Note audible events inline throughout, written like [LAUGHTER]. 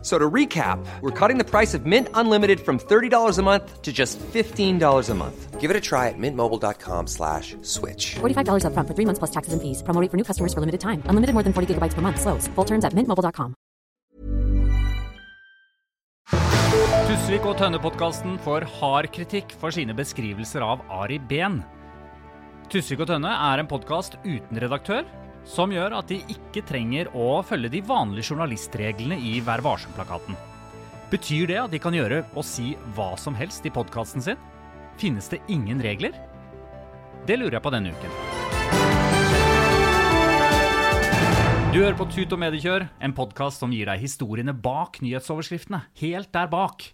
F- So to recap, we're cutting the price of Mint Unlimited from $30 a month to just $15 a month. Give it a try at mintmobile.com slash switch. $45 upfront for three months plus taxes and fees. Promo rate for new customers for limited time. Unlimited more than 40 gigabytes per month. Slows. Full terms at mintmobile.com. Tusvik og Tønne-podkasten får hard kritikk for sine beskrivelser av Ari Behn. Tusvik og Tønne er en podkast uten redaktør, som gjør at de ikke trenger å følge de vanlige journalistreglene i Vær varsom-plakaten. Betyr det at de kan gjøre og si hva som helst i podkasten sin? Finnes det ingen regler? Det lurer jeg på denne uken. Du hører på Tut og Mediekjør, en podkast som gir deg historiene bak nyhetsoverskriftene. Helt der bak.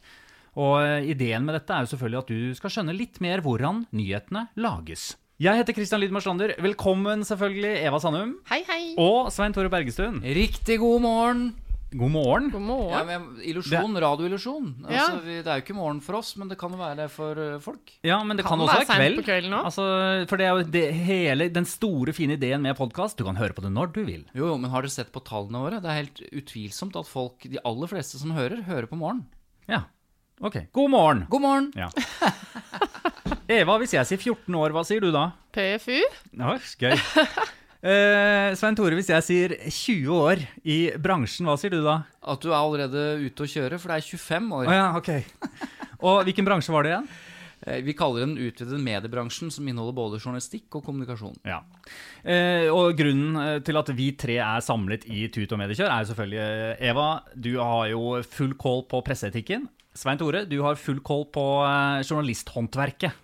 Og eh, ideen med dette er jo selvfølgelig at du skal skjønne litt mer hvordan nyhetene lages. Jeg heter Christian Lydmar Slander. Velkommen selvfølgelig, Eva Sandum. Hei, hei. Og Svein Tore Bergestuen. Riktig god morgen. God morgen. God morgen. Ja, men illusjon, radioillusjon. Ja. Altså, vi, det er jo ikke morgen for oss, men det kan jo være det for eh, folk. Ja, men det kan, Kan også være kveld. på kvelden også. Altså, for det er jo det hele, den store, fine ideen med podkast. Du kan høre på det når du vil. Jo, jo, men har dere sett på tallene våre? Det er helt utvilsomt at folk, de aller fleste som hører, hører på morgen. Ja. Ok. God morgen. God morgen! Ja. [LAUGHS] Eva, hvis jeg sier 14 år, hva sier du da? PFU? Ja, gøy. Eh, Svein Tore, hvis jeg sier 20 år i bransjen, hva sier du da? At du er allerede ute å kjøre, for det er 25 år. Å ja, ok. Og hvilken bransje var det igjen? Eh, Vi kaller den utvidede mediebransjen, som inneholder både journalistikk og kommunikasjon. Ja. Eh, og grunnen eh, til at vi tre er samlet i Tut og Mediekjør, er jo selvfølgelig Eva, du har jo full kål på presseetikken. Svein Tore, du har full kål på eh, journalisthåndverket.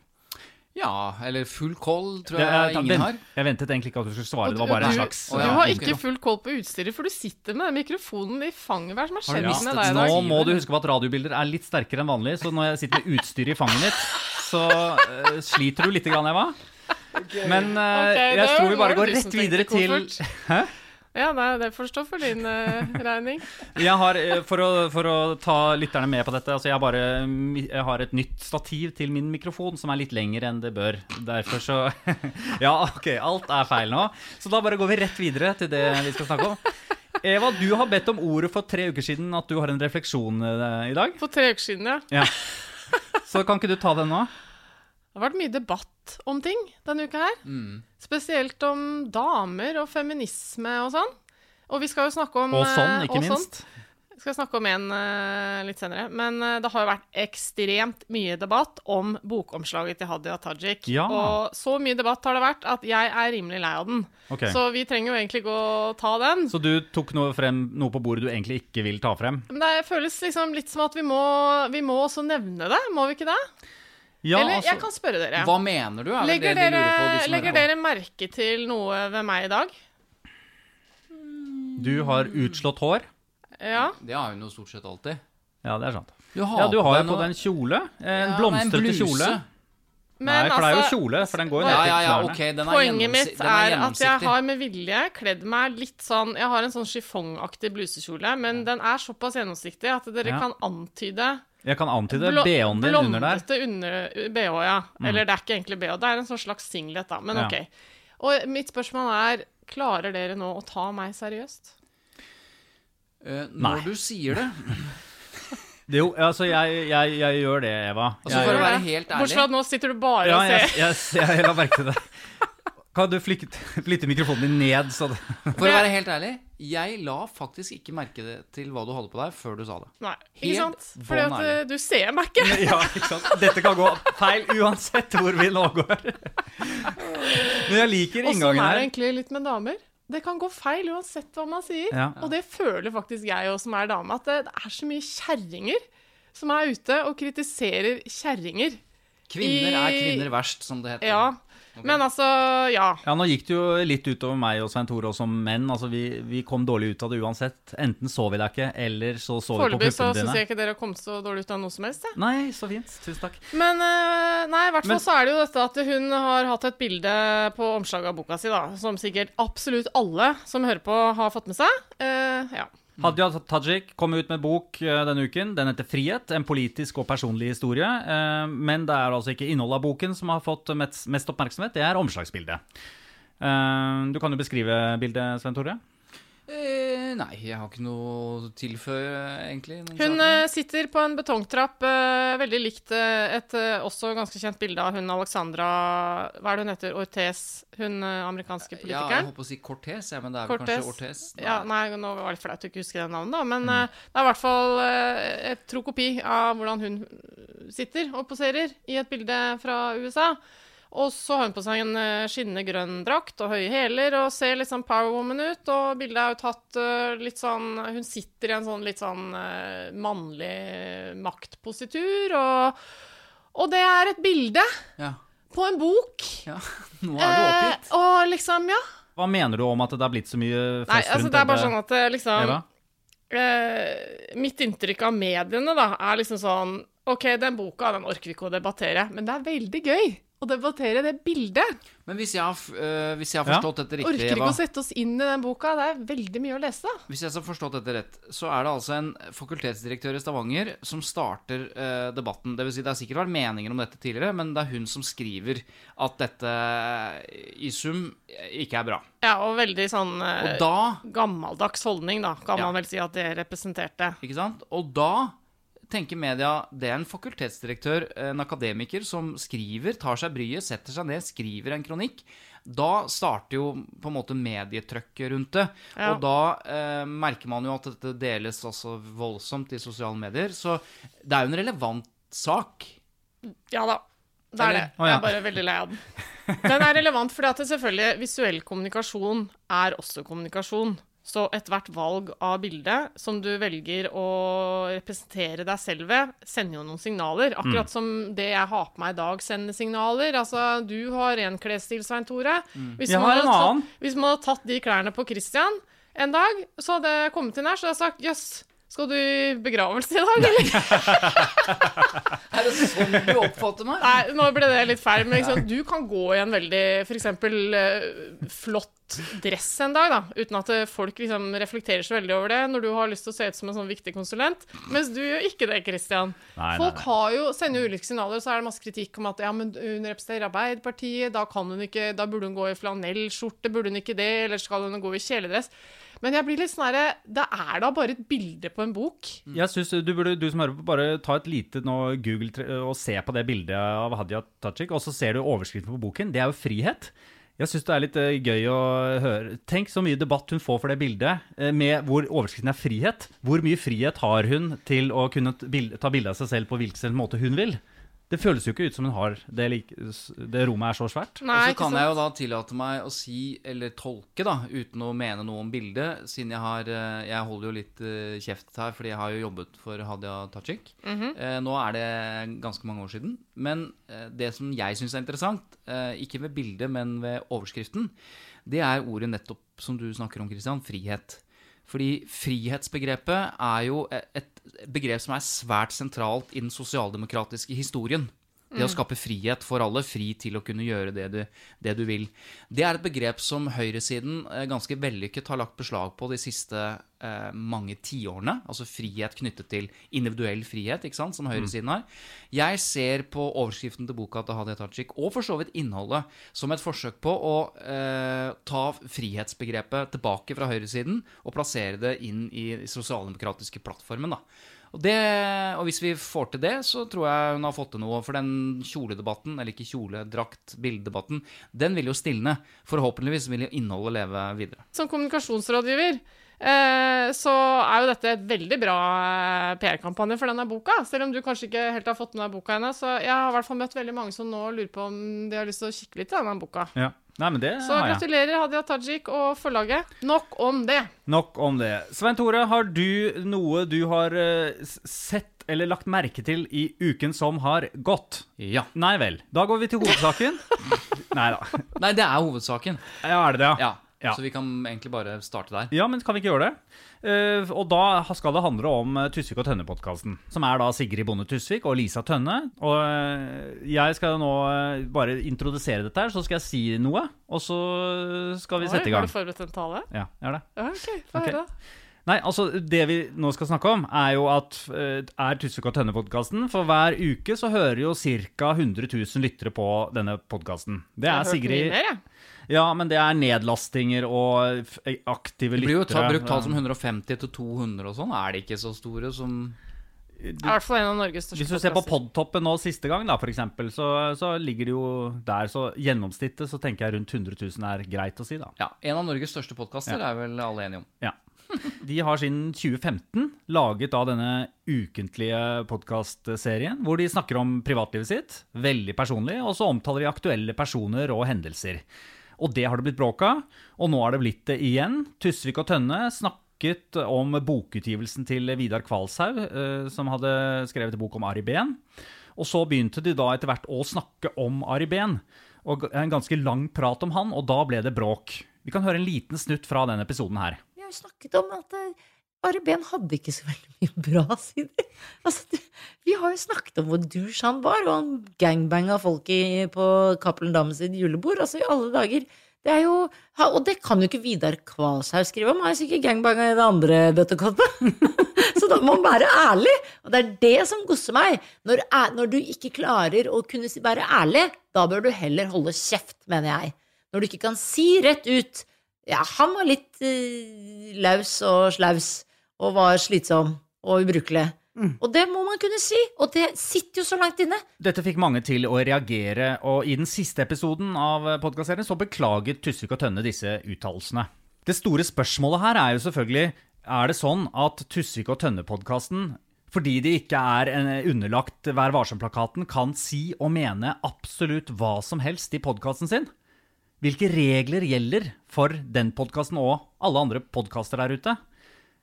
Ja, eller full koll, tror jeg jeg, ingen har. jeg ventet egentlig ikke at du skulle svare, Du, det var bare en slags Du har ikke full kål på utstyret, for du sitter med den mikrofonen i fanget. Hva er det som har skjedd med deg i dag? Nå må du huske på at radiobilder er litt sterkere enn vanlig, så når jeg sitter med utstyret i fanget mitt, så uh, sliter du litt, grann, Eva. [LAUGHS] Men uh, okay, jeg tror vi bare går rett videre til. Hæ? Ja, nei, det får stå for din uh, regning. [LAUGHS] Jeg har, eh, for å, for å ta lytterne med på dette, altså jeg, bare, jeg har et nytt stativ til min mikrofon som er litt lengre enn det bør. Derfor så [LAUGHS] Ja, ok, alt er feil nå. Så da bare går vi rett videre til det vi skal snakke om. Eva, du har bedt om ordet for tre uker siden at du har en refleksjon eh, i dag. For tre uker siden, ja. Ja. Så kan ikke du ta den nå? Det har vært mye debatt om ting denne uka her. Mm. Spesielt om damer og feminisme og sånn. Og vi skal jo snakke om Og sånn, eh, ikke og minst. Vi skal snakke om en uh, litt senere. Men uh, det har jo vært ekstremt mye debatt om bokomslaget til Hadia Tajik. Ja. Og så mye debatt har det vært at jeg er rimelig lei av den. Okay. Så vi trenger jo egentlig ikke å ta den. Så du tok noe, frem, noe på bordet du egentlig ikke vil ta frem? Men det føles liksom litt som at vi må, vi må også nevne det, må vi ikke det? Ja, Eller altså, jeg kan spørre dere. Hva mener du? Er Legger, det de dere, lurer på, de legger dere merke til noe ved meg i dag? du har utslått hår. Ja. Det har hun jo stort sett alltid. Ja, det er sant. Du har Ja, du har deg jo på deg en kjole. En Ja, blomstrete en kjole. Men Nei, for det er jo altså, kjole, for den går jo ned Ja, ja, ja, knærne. den er, Poenget mitt den er at jeg har med vilje kledd meg litt sånn Jeg har en sånn chiffongaktig blusekjole, men den er såpass gjennomsiktig at dere Ja. kan antyde Jeg kan antyde BH-en din under der. Mm. blondete under BH, ja. Eller det er ikke egentlig BH, det er en sånn slags singlet, da. Men Ja. OK. Og mitt spørsmål er Klarer dere nå å ta meg seriøst? Eh, Nei. Når du sier det [LAUGHS] Det Jo, altså, jeg, jeg, jeg gjør det, Eva. Altså, Jeg- for å være helt ærlig Bortsett fra at nå sitter du bare ja, og jeg, ser. jeg, jeg la merke til det. Kan du flytte, flytte mikrofonen din ned, så det For å være helt ærlig, jeg la faktisk ikke merke det til hva du hadde på deg, før du sa det. Nei, ikke sant? Fordi at eh, du ser meg ikke. [LAUGHS] Ja, ikke sant? Dette kan gå feil uansett hvor vi nå går. Men jeg liker inngangen her. Og sånn er det egentlig litt med damer. det kan gå feil uansett hva man sier. Ja. Og det føler faktisk jeg òg som er dame, at det, det er så mye kjerringer som er ute og kritiserer kjerringer. Kvinner er kvinner verst, som det heter. Ja. Men altså, ja. Ja, nå gikk det jo litt utover meg og Svein Tore og som menn. Altså, vi, vi kom dårlig ut av det uansett. Enten så vi deg ikke, eller så så vi på Foreløpig så puppene syns jeg ikke dere har kommet så dårlig ut av noe som helst. Ja. Nei, så fint. Tusen takk. Men eh, nei, i hvert fall Men- så er det jo dette at hun har hatt et bilde på omslaget av boka si, da, som sikkert absolutt alle som hører på, har fått med seg. Uh, ja. Hadia Tajik kom ut med bok eh, denne uken. Den heter 'Frihet'. En politisk og personlig historie. Eh, Men det er altså ikke innholdet av boken som har fått mest oppmerksomhet, det er omslagsbildet. Eh, Du kan jo beskrive bildet, Svein Tore. Eh, nei, jeg har ikke noe å tilføye, egentlig. Hun saken. eh, sitter på en betongtrapp, eh, veldig likt eh, et eh, også ganske kjent bilde av hun Alexandra Hva er det hun heter? Ortez? Hun amerikanske politikeren? Ja, jeg holdt på å si Cortez, ja, men det er vel Cortez. kanskje Ortez. Ja, nei, nå var det litt flaut å ikke huske det navnet, da. Mm. Men eh, det er i hvert fall et tro kopi av hvordan hun sitter og poserer i et bilde fra USA. Og så har hun på seg en eh, skinnende grønn drakt og høye hæler og ser litt sånn powerwoman ut. Og bildet er jo tatt eh, litt sånn Hun sitter i en sånn litt sånn eh, mannlig maktpositur, og, og det er et bilde Ja. på en bok. ja. [LAUGHS] Nå er du oppgitt. Eh, og liksom, ja. Hva mener du om at det har blitt så mye fest Nei, altså rundt det er bare sånn at liksom Eva? eh, Mitt inntrykk av mediene da, er liksom sånn OK, den boka den orker vi ikke å debattere, men det er veldig gøy å debattere det bildet. Men hvis jeg har, øh, hvis jeg har Ja. forstått dette riktig, Orker ikke Eva å sette oss inn i den boka. Det er veldig mye å lese. Hvis jeg har forstått dette rett, så er det altså en fakultetsdirektør i Stavanger som starter eh, debatten. Det vil si, det har sikkert vært meninger om dette tidligere, men det er hun som skriver at dette i sum ikke er bra. Ja, og veldig sånn eh, Og da gammeldags holdning, da, kan Ja. man vel si at det representerte. Ikke sant? Og da tenker media det er en fakultetsdirektør, en akademiker, som skriver, tar seg bryet, setter seg ned, skriver en kronikk. Da starter jo på en måte medietrøkket rundt det. Ja. Og da eh, merker man jo at dette deles også voldsomt i sosiale medier. Så det er jo en relevant sak. Ja da. Det er det. Oh, ja. Jeg er bare veldig lei av den. Den er relevant fordi at det selvfølgelig visuell kommunikasjon er også kommunikasjon. Så ethvert valg av bilde som du velger å representere deg selv ved, sender jo noen signaler. Akkurat som det jeg har på meg i dag, sender signaler. Altså, du har en klesstil, Svein Tore. Hvis, Jeg man hadde tatt- hvis man hadde tatt de klærne på Christian en dag, så hadde jeg kommet inn her så hadde jeg sagt jøss, skal du i begravelse i dag, eller? [LAUGHS] Er det sånn du oppfatter meg? Nei, nå ble det litt feil, men liksom, du kan gå i en veldig f.eks. Uh, flott dress en dag, da, uten at eh, folk liksom reflekterer så veldig over det, når du har lyst til å se ut som en sånn viktig konsulent. Mens du gjør ikke det, Christian. Nei, nei, folk nei. har jo, sender jo ulike signaler, og så er det masse kritikk om at ja, men hun representerer Arbeiderpartiet, da kan hun ikke, da burde hun gå i flanellskjorte, burde hun ikke det, eller skal hun gå i kjeledress? Men jeg blir litt sånn Det er da bare et bilde på en bok. Jeg synes du, burde, du som hører på, bare ta et lite nå, Google og se på det bildet av Hadia Tajik, og så ser du overskriften på boken. Det er jo frihet. Jeg syns det er litt eh, gøy å høre. Tenk så mye debatt hun får for det bildet, eh, med hvor overskriften er frihet. Hvor mye frihet har hun til å kunne ta bilde av seg selv på hvilken måte hun vil? Det føles jo ikke ut som hun har det, like, det rommet er så svært. Nei, og så kan jeg jo da tillate meg å si, eller tolke, da, uten å mene noe om bildet, siden jeg har eh, Jeg holder jo litt eh, kjeft her, fordi jeg har jo jobbet for Hadia Tajik. Mhm. Eh, Nå er det ganske mange år siden. Men eh, det som jeg syns er interessant, eh, ikke ved bildet, men ved overskriften, det er ordet nettopp som du snakker om, Christian, frihet. Fordi frihetsbegrepet er jo et begrep som er svært sentralt i den sosialdemokratiske historien. Det å skape frihet for alle, fri til å kunne gjøre det du, det du vil. Det er et begrep som høyresiden eh, ganske vellykket har lagt beslag på de siste eh, mange tiårene. Altså frihet knyttet til individuell frihet, ikke sant, som høyresiden har. Jeg ser på overskriften til boka til Hadia Tajik, og for så vidt innholdet, som et forsøk på å eh, ta frihetsbegrepet tilbake fra høyresiden og plassere det inn i den sosialdemokratiske plattformen. da. Og, det, og hvis vi får til det, så tror jeg hun har fått til noe. For den kjoledebatten, eller ikke kjole, drakt, bildedebatten, den vil jo stilne. Forhåpentligvis vil jo innholdet leve videre. Som kommunikasjonsrådgiver eh, så er jo dette et veldig bra eh, PR-kampanje for denne boka. Selv om du kanskje ikke helt har fått med deg boka ennå. Så jeg har i hvert fall møtt veldig mange som nå lurer på om de har lyst til å kikke litt i denne boka. Ja. Nei, men det Så har jeg. gratulerer Hadia Tajik og forlaget. Nok om det. Nok om det. Svein Tore, har du noe du har eh, s- sett eller lagt merke til i uken som har gått? Ja. Nei vel. Da går vi til hovedsaken. [LAUGHS] Nei da. Nei, det er hovedsaken. Ja, er det det? Ja. Ja. Så vi kan egentlig bare starte der. Ja, men kan vi ikke gjøre det? Uh, og da skal det handle om eh, Tusvik og Tønne-podkasten. Som er da Sigrid Bonde Tusvik og Lisa Tønne. Og eh, jeg skal nå bare introdusere dette her, så skal jeg si noe. Og så skal vi Oi, sette i gang. Har du forberedt en tale? Ja, jeg har det. Ja, OK. Få høre. Nei, altså Det vi nå skal snakke om, er jo at er Tusvik og Tønne-podkasten. For hver uke så hører jo ca. 100 000 lyttere på denne podkasten. Det Jeg har er hørt Sigrid mye mer, jeg. Ja, men det er nedlastinger og aktive lyttere. Det blir jo ta, brukt tall som 150 til 200 og sånn. Er det ikke så store som I hvert fall en av Norges største Hvis du ser på. Podtoppen nå siste gang, da, for eksempel, så, så ligger det jo der. Så gjennomsnittet så tenker jeg rundt 100 000 er greit å si, da. Ja, en av Norges største podkaster Ja. er vel alle enige om. Ja. De har siden 2015 laget da denne ukentlige podkastserien, hvor de snakker om privatlivet sitt, veldig personlig, og så omtaler de aktuelle personer og hendelser. Og det har det blitt bråk av, og nå har det blitt det igjen. Tusvik og Tønne snakket om bokutgivelsen til Vidar Kvalshaug, eh, som hadde skrevet bok om Ari Behn. Og så begynte de da etter hvert å snakke om Ari Behn, og en ganske lang prat om han, og da ble det bråk. Vi kan høre en liten snutt fra den episoden her. Vi har snakket om at eh, Ben hadde ikke så veldig mye bra sider. Altså, vi har jo snakket om hvor douche han var, og han gangbanga folk i, på Cappelen Dam julebord. Altså, i alle dager. Det er jo, og det kan jo ikke Vidar Kvalshaug skrive om. Han er sikkert gangbanga i det andre bøttekoppet. [LAUGHS] så da må man være ærlig. Og det er det som gosser meg. Når, når du ikke klarer å kunne være ærlig, da bør du heller holde kjeft, mener jeg. Når du ikke kan si rett ut ja, han var litt uh, laus og slaus og var slitsom og ubrukelig. Og det må man kunne si, og det sitter jo så langt inne. Dette fikk mange til å reagere, og i den siste episoden av podkastserien så beklaget Tusvik og Tønne disse uttalelsene. Det store spørsmålet her er jo selvfølgelig er det sånn at Tusvik og Tønne-podkasten, fordi de ikke er underlagt Vær varsom-plakaten, kan si og mene absolutt hva som helst i podkasten sin? Hvilke regler gjelder for den podkasten og alle andre podkaster der ute?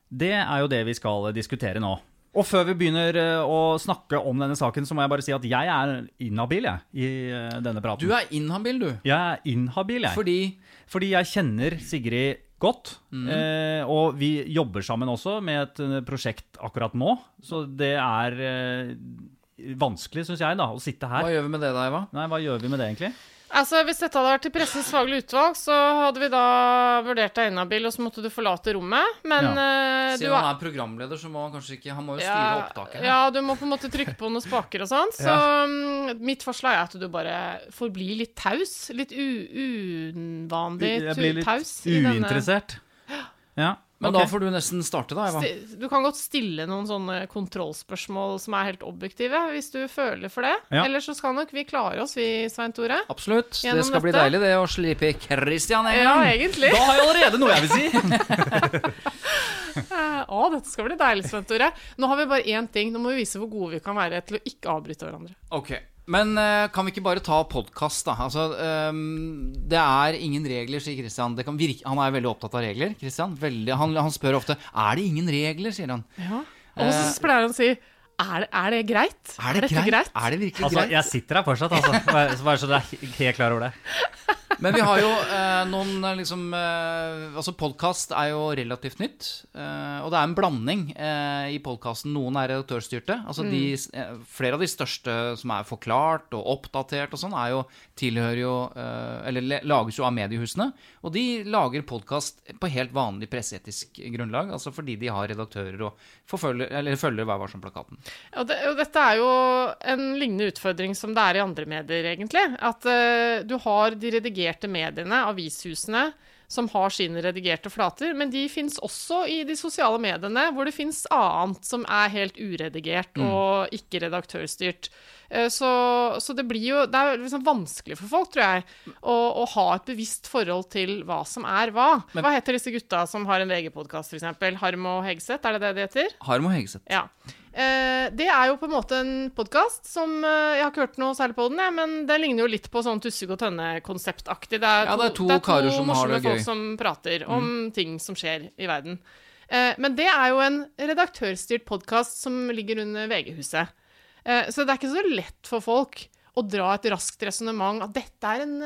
Det er jo det vi skal diskutere nå. Og før vi begynner eh, å snakke om denne saken, så må jeg bare si at jeg er inhabil jeg, i eh, denne praten. Du er inhabil, du. Jeg er inhabil, jeg. Fordi Fordi jeg kjenner Sigrid godt. eh, og vi jobber sammen også med et eh, prosjekt akkurat nå. Så det er eh, vanskelig, syns jeg, da, å sitte her. Hva gjør vi med det da, Eva? Nei, hva gjør vi med det, egentlig? Altså, Hvis dette hadde vært til Pressens faglige utvalg, så hadde vi da vurdert deg inhabil, og så måtte du forlate rommet. Men ja. uh, Siden han er programleder, så må han kanskje ikke Han må jo styre opptaket. Ja, du må på en måte trykke på noen spaker og sånn. Så ja. mitt forslag er at du bare får bli litt taus. Litt u uvanlig Jeg blir litt taus. i denne- uinteressert. Ja, Men okay. da får du nesten starte, da, Eva. Du kan godt stille noen sånne kontrollspørsmål som er helt objektive, hvis du føler for det. Ja. Eller så skal nok vi klare oss, vi, Svein Tore. Absolutt. Det skal bli deilig, det, å slippe Christian en Ja, egentlig. Da har jeg allerede noe jeg vil si! [LAUGHS] Eh, Å, dette skal bli deilig, Svein Tore. Nå har vi bare én ting. Nå må vi vise hvor gode vi kan være til å ikke avbryte hverandre. Ok. Men eh, kan vi ikke bare ta podkast, da? Altså, um, det er ingen regler, sier Christian. Det kan virke, han er veldig opptatt av regler. Christian. Veldig, han, han spør ofte Er det ingen regler, sier han. Ja. Og så pleier han å si er det, er det greit? Er det dette greit? Er det virkelig Altså, greit? jeg sitter her fortsatt, altså. Bare så du er helt klar over det. Men vi har jo eh, noen eh, liksom eh, Altså, podkast er jo relativt nytt. eh, og det er en blanding eh, i podkasten. Noen er redaktørstyrte. Altså de, eh, flere av de største som er forklart og oppdatert og sånn, er jo tilhører jo Eller lages jo av mediehusene. Og de lager podkast på helt vanlig presseetisk grunnlag. Altså fordi de har redaktører og forfølger, eller følger Vær varsom-plakaten. Og, det, og dette er jo en lignende utfordring som det er i andre medier, egentlig. At du har de redigerte mediene, avishusene, som har sine redigerte flater, men de fins også i de sosiale mediene, hvor det fins annet som er helt uredigert og ikke redaktørstyrt. Eh, Så, så det blir jo Det er liksom vanskelig for folk, tror jeg, å, å ha et bevisst forhold til hva som er hva. hva heter disse gutta som har en VG-podkast, f.eks.? Harm og Hegseth, er det det de heter? Harm og Hegseth. Ja. Eh, det er jo på en måte en podkast som eh, Jeg har ikke hørt noe særlig på den, jeg, men den ligner jo litt på sånn Tussig og Tønne-konseptaktig. Det, Ja, det er to karer som har morsomme det gøy. folk som prater om ting som skjer i verden. Eh, men det er jo en redaktørstyrt podkast som ligger under VG-huset. Eh, så det er ikke så lett for folk å dra et raskt resonnement at dette er en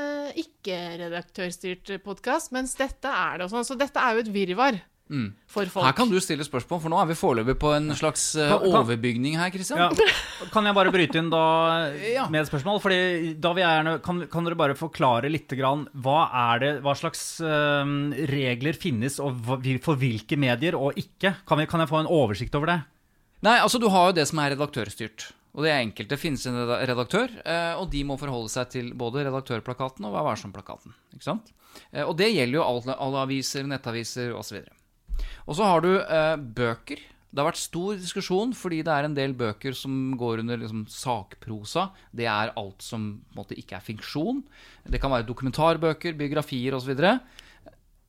ikke-redaktørstyrt podkast, mens dette er det og sånn. Så dette er jo et virvar for folk. Mm. Her kan du stille spørsmål, for nå er vi foreløpig på en slags kan- overbygning her, Christian. Ja. Kan jeg bare bryte inn da [LAUGHS] Ja. med et spørsmål? Fordi da vil jeg gjerne, kan, kan dere bare forklare litt grann, hva er det, hva slags uh, regler finnes og for hvilke medier og ikke? Kan, vi, kan jeg få en oversikt over det? Nei, altså du har jo det som er redaktørstyrt. Og det er enkelt. Det finnes en redaktør, eh, og de må forholde seg til både redaktørplakaten og Vær varsom-plakaten. Og det gjelder jo alle, alle aviser, nettaviser osv. Og så har du eh, bøker. Det har vært stor diskusjon fordi det er en del bøker som går under liksom, sakprosa. Det er alt som måte ikke er fiksjon. Det kan være dokumentarbøker, biografier osv.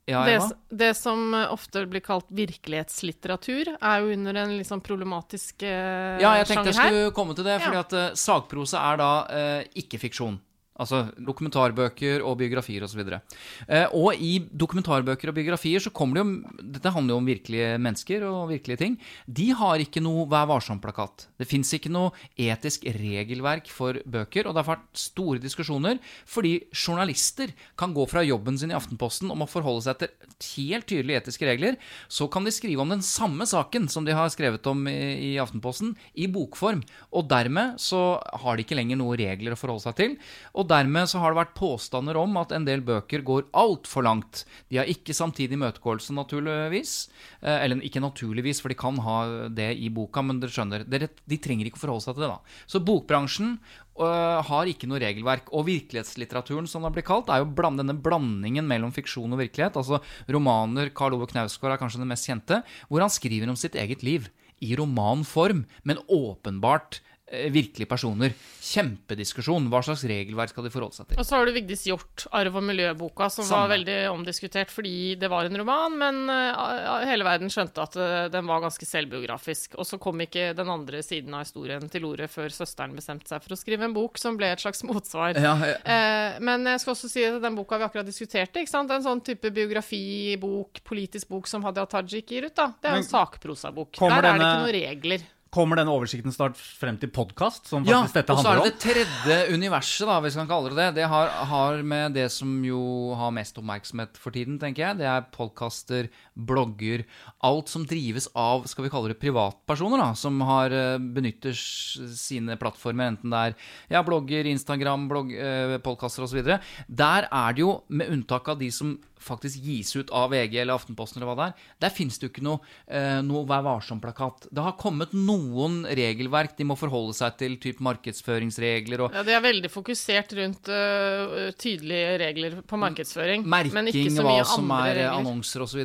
Ja, Det, det som eh, ofte blir kalt virkelighetslitteratur, er jo under en litt sånn problematisk eh, Ja, jeg tenkte jeg skulle komme til det, fordi Ja. at eh, sakprosa er da eh, ikke fiksjon. Altså dokumentarbøker og biografier osv. Og, eh, og i dokumentarbøker og biografier så kommer det jo Dette handler jo om virkelige mennesker og virkelige ting. De har ikke noe Vær varsom-plakat. Det fins ikke noe etisk regelverk for bøker, og det har vært store diskusjoner fordi journalister kan gå fra jobben sin i Aftenposten om å forholde seg til helt tydelige etiske regler. Så kan de skrive om den samme saken som de har skrevet om i, i Aftenposten, i bokform. Og dermed så har de ikke lenger noen regler å forholde seg til. Og dermed så har det vært påstander om at en del bøker går altfor langt. De har ikke samtidig imøtegåelse, naturligvis. Eh, Eller ikke naturligvis, for de kan ha det i boka, men dere skjønner. De trenger ikke å forholde seg til det, da. Så bokbransjen øh, har ikke noe regelverk. Og virkelighetslitteraturen, som det blir kalt, er jo bland, denne blandingen mellom fiksjon og virkelighet. Altså romaner Karl Ove Knausgård er kanskje den mest kjente, hvor han skriver om sitt eget liv. I romanform, men åpenbart eh, virkelige personer. Kjempediskusjon. Hva slags regelverk skal de forholde seg til? Og så har du Vigdis Hjorth, 'Arv og miljø'-boka, som Samme. var veldig omdiskutert fordi det var en roman, men eh, hele verden skjønte at eh, den var ganske selvbiografisk. Og så kom ikke den andre siden av historien til orde før søsteren bestemte seg for å skrive en bok som ble et slags [LAUGHS] motsvar. Ja, ja. Eh, men jeg skal også si at den boka vi akkurat diskuterte, ikke sant? en sånn type biografibok, politisk bok som Hadia Tajik gir ut, da. det er en sakprosabok. Der er det ikke noen regler. Kommer denne oversikten snart frem til podkast, som Ja, faktisk dette og så er det det tredje universet, da, hvis man kaller det det. Det har, har med det som jo har mest oppmerksomhet for tiden, tenker jeg. Det er podkaster, blogger, alt som drives av, skal vi kalle det privatpersoner, da, som har eh, benytter sine plattformer, enten det er ja, blogger, Instagram, blogg, eh, podkaster osv. Der er det jo, med unntak av de som faktisk gis ut av VG eller Aftenposten eller hva det er, der finnes det jo ikke noe, eh, noe Vær varsom-plakat. Det har kommet noen regelverk de må forholde seg til, typ markedsføringsregler og Ja, De er veldig fokusert rundt uh, tydelige regler på markedsføring. men ikke merking, så hva mye som andre er eh, regler. annonser osv.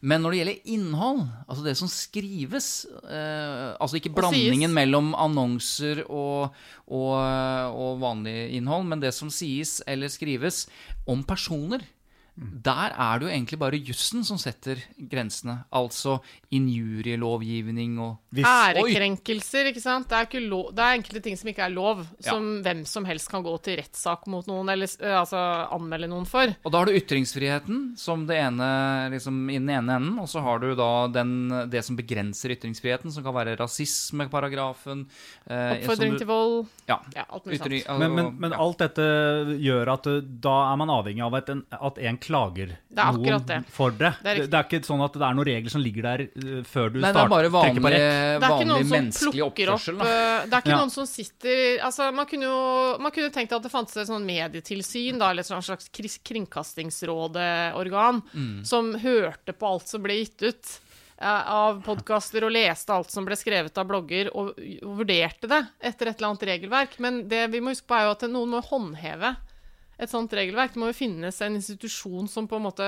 Men når det gjelder innhold, altså det som skrives eh, Altså ikke blandingen mellom annonser og, og, og vanlig innhold, men det som sies eller skrives om personer. Der er det jo egentlig bare jussen som setter grensene. Altså injurielovgivning og Hvis, Ærekrenkelser, ikke sant. Det er, ikke lov, det er enkelte ting som ikke er lov, Ja. som hvem som helst kan gå til rettssak mot noen, eller øh, altså anmelde noen for. Og da har du ytringsfriheten som det ene, liksom, i den ene enden, og så har du da den, det som begrenser ytringsfriheten, som kan være rasismeparagrafen. eh, Oppfordring du- til vold. Ja. Ja, alt mulig sånt. men, men, men ja. alt dette gjør at uh, da er man avhengig av at en, at en klager Det er akkurat det. for det. Det er Det, det er ikke sånn at det er noen regler som ligger der uh, før du Nei, er bare trykker på vanlig, rekk. Det er ikke noen som menneskelig plukker opp. Da. øh, Det er ikke Ja. noen som sitter Altså, man kunne jo man kunne tenkt at det fantes et sånn medietilsyn, da, eller et sånn slags kringkastingsrådeorgan, Mm. som hørte på alt som ble gitt ut eh, av podkaster, og leste alt som ble skrevet av blogger, og, og vurderte det etter et eller annet regelverk. Men det vi må huske på, er jo at noen må håndheve et sånt regelverk. Det må jo finnes en institusjon som på en måte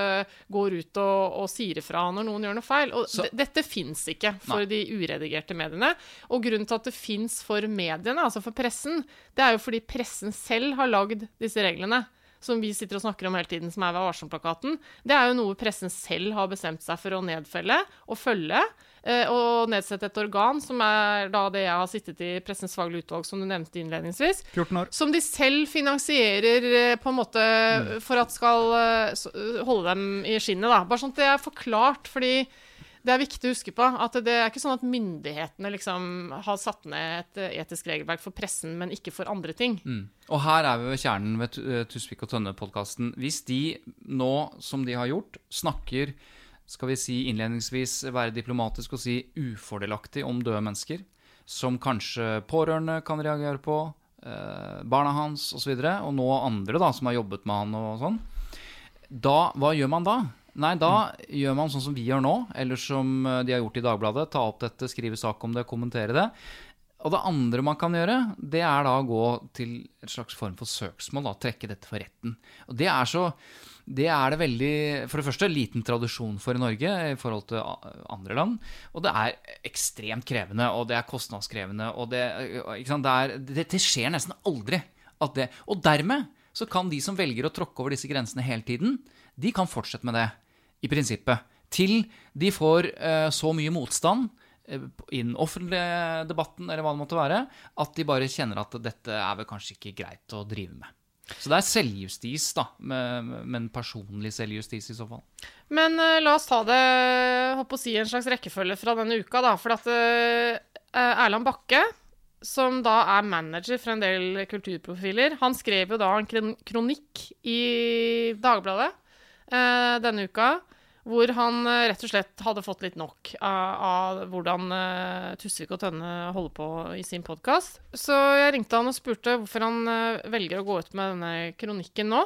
går ut og, og sier ifra når noen gjør noe feil. Og Så- dette fins ikke for de uredigerte mediene. Og grunnen til at det fins for mediene, altså for pressen, det er jo fordi pressen selv har lagd disse reglene. som vi sitter og snakker om hele tiden, som er Vær varsom-plakaten, det er jo noe pressen selv har bestemt seg for å nedfelle og følge. Eh, Og nedsette et organ, som er da det jeg har sittet i Pressens faglige utvalg, som du nevnte innledningsvis. 14 år. Som de selv finansierer eh, på en måte for at skal eh, holde dem i skinnet. da. Bare sånn at det er forklart, fordi det er viktig å huske på at det er ikke sånn at myndighetene liksom har satt ned et etisk regelverk for pressen, men ikke for andre ting. Mm. Og her er vi ved kjernen ved Tusvik og Tønne-podkasten. Hvis de nå, som de har gjort, snakker skal vi si innledningsvis være diplomatisk og si ufordelaktig om døde mennesker, som kanskje pårørende kan reagere på, eh, barna hans osv., og, så og nå andre da, som har jobbet med han og sånn, da, hva gjør man da? Nei, da gjør man sånn som vi gjør nå, eller som eh, de har gjort i Dagbladet. Ta opp dette, skrive sak om det, kommentere det. Og det andre man kan gjøre, det er da å gå til en slags form for søksmål. da, Trekke dette for retten. Og det er så det er det veldig For det første liten tradisjon for i Norge i forhold til andre land. Og det er ekstremt krevende, og det er kostnadskrevende, og det? Det, er, det, det skjer nesten aldri Og dermed så kan de som velger å tråkke over disse grensene hele tiden, de kan fortsette med det, i prinsippet. Til de får uh, så mye motstand eh, i den offentlige debatten, eller hva det måtte være, at de bare kjenner at dette er vel kanskje ikke greit å drive med. Så det er selvjustis, da. Men personlig selvjustis i så fall. Men uh, la oss ta det håper å si, en slags rekkefølge fra denne uka, da. For at uh, Erland Bakke, som da er manager for en del kulturprofiler, han skrev jo da en kronikk i Dagbladet uh, denne uka. Hvor han eh, rett og slett hadde fått litt nok av, av hvordan uh, Tusvik og Tønne holder på i sin podkast. Så jeg ringte han og spurte hvorfor han uh, velger å gå ut med denne kronikken nå.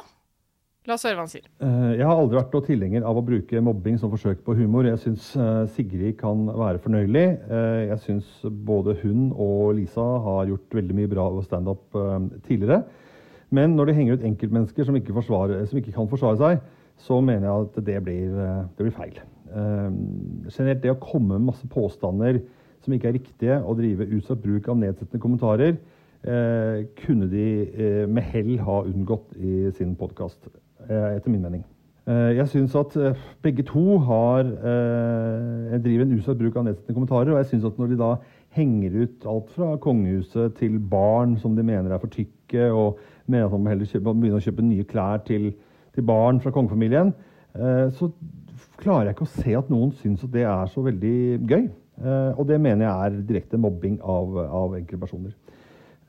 La oss høre hva han sier. Jeg har aldri vært noen tilhenger av å bruke mobbing som forsøk på humor. Jeg syns Sigrid kan være fornøyelig. Jeg syns både hun og Lisa har gjort veldig mye bra standup eh, tidligere. Men når de henger ut enkeltmennesker som ikke, som ikke kan forsvare seg, så mener jeg at det blir, eh, det blir feil. Eh, Generelt det å komme med masse påstander som ikke er riktige, og drive utsatt bruk av nedsettende kommentarer, eh, kunne de eh, med hell ha unngått i sin podkast, eh, etter min mening. Eh, jeg syns at begge to har, driver en utsatt bruk av nedsettende kommentarer, og jeg syns at når de da henger ut alt fra kongehuset til barn som de mener er for tykke, og mener at man må heller kjøpe, begynne å kjøpe nye klær til, til barn fra kongefamilien, eh, så klarer jeg ikke å se at noen syns at det er så veldig gøy. Eh, og det mener jeg er direkte mobbing av, av enkeltpersoner.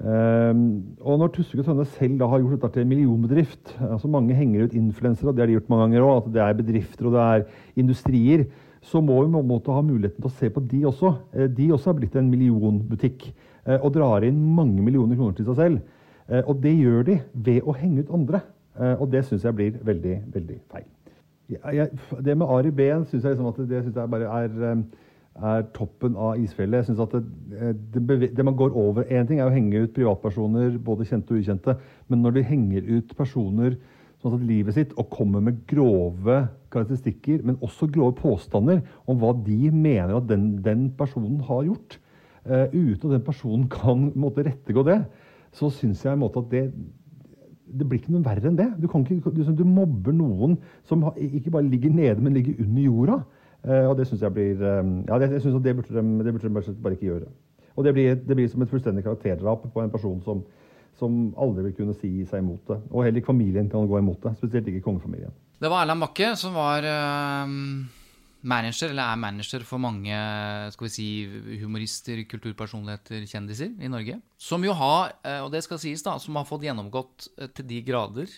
Um, og når Tusvik og Tønne selv da har gjort dette til en millionbedrift altså Mange henger ut influensere, og det har de gjort mange ganger òg. At det er bedrifter og det er industrier. Så må vi på en måte ha muligheten til å se på de også. Eh, De også har blitt en millionbutikk eh, og drar inn mange millioner kroner til seg selv. Eh, Og det gjør de ved å henge ut andre. Eh, Og det syns jeg blir veldig, veldig feil. Jeg, det med Ari Behn syns jeg, liksom det synes jeg bare er, eh, er toppen av isfjellet. Jeg synes at det, eh, det, det man går over Én ting er å henge ut privatpersoner, både kjente og ukjente, men når de henger ut personer som har tatt livet sitt og kommer med grove karakteristikker, men også grove påstander om hva de mener at den, den personen har gjort, uh, uten at den personen kan måtte rettegå det, så syns jeg måte, at det det blir ikke noe verre enn det. Du, ikke, du, du mobber noen som ikke bare ligger nede, men ligger under jorda. Uh, og det syns jeg blir eh, Ja, det, jeg synes det burde de, det burde de bare, ikke gjøre. Og det blir, det blir som et fullstendig karakterdrap på en person som, som aldri vil kunne si seg imot det. Og heller ikke familien kan gå imot det. Spesielt ikke kongefamilien. Det var Erland Bakke som var eh, manager, eller er manager for mange skal vi si, humorister, kulturpersonligheter, kjendiser i Norge. Som jo har, eh, og det skal sies, da, som har fått gjennomgått eh, til de grader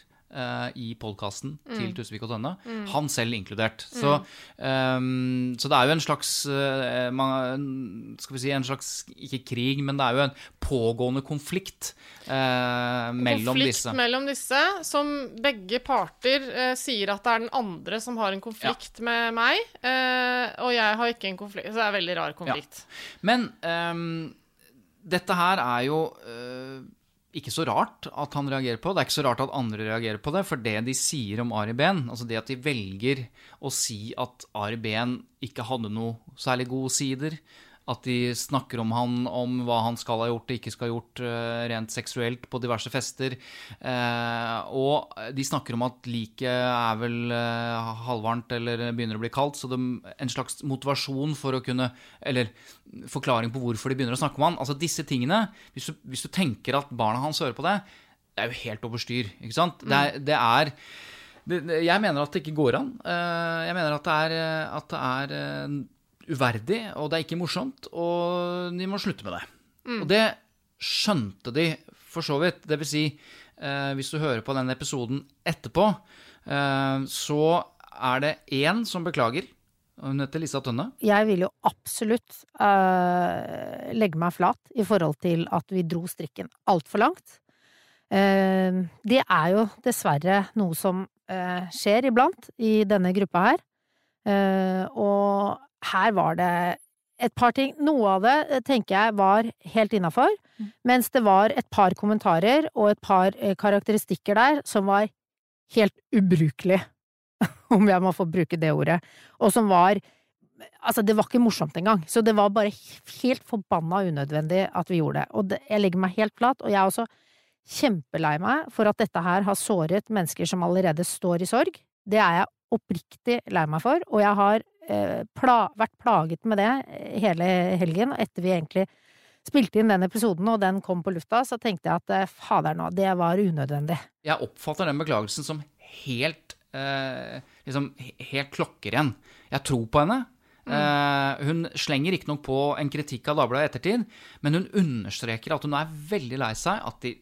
i podkasten til Tusvik og Tønne. Han selv inkludert. Så, um, så det er jo en slags eh, man, Skal vi si en slags Ikke krig, men det er jo en pågående konflikt uh, mellom konflikt disse. mellom disse, som begge parter uh, sier at det er den andre som har en konflikt med meg, uh, og jeg har ikke en konflikt. Så det er en veldig rar konflikt. Men um, dette her er jo eh, ikke så rart at han reagerer på. Det er ikke så rart at andre reagerer på det. For det de sier om Ari Behn, altså det at de velger å si at Ari Behn ikke hadde noe særlig gode sider, At de snakker om han, om hva han skal ha gjort og ikke skal ha gjort eh, rent seksuelt på diverse fester. Eh, og de snakker om at liket er vel eh, halvvarmt eller begynner å bli kaldt. Så det, en slags motivasjon for å kunne Eller forklaring på hvorfor de begynner å snakke om han. Altså disse tingene, hvis du, hvis du tenker at barna hans hører på det, det er jo helt over styr. Ikke sant? Det er, det er det, det- jeg mener at det ikke går an. Jeg mener at det er, at det er uverdig, og det er ikke morsomt, og de må slutte med det. Og det skjønte de for så vidt. Det vil si, eh, hvis du hører på den episoden etterpå, eh, så er det én som beklager. Hun heter Lisa Tønne. Jeg vil jo absolutt eh, legge meg flat i forhold til at vi dro strikken altfor langt. Uh, det er jo dessverre noe som uh, skjer iblant i denne gruppa her. Og her var det et par ting. Noe av det eh, tenker jeg var helt innafor, mens det var et par kommentarer og et par eh, karakteristikker der som var helt ubrukelig, [LAUGHS] om jeg må få bruke det ordet, og som var Altså, det var ikke morsomt engang, så det var bare helt forbanna unødvendig at vi gjorde det. Og det, jeg legger meg helt flat, og jeg er også kjempelei meg for at dette her har såret mennesker som allerede står i sorg. Det er jeg oppriktig lei meg for, og jeg har pla vært plaget med det eh, hele helgen, og etter vi egentlig spilte inn den episoden og den kom på lufta, så tenkte jeg at eh, fader nå, det var unødvendig. Jeg oppfatter den beklagelsen som helt eh, liksom, helt klokkeren. Jeg tror på henne. Eh, hun slenger riktignok på en kritikk av Dagbladet i ettertid, men hun understreker at hun er veldig lei seg, at de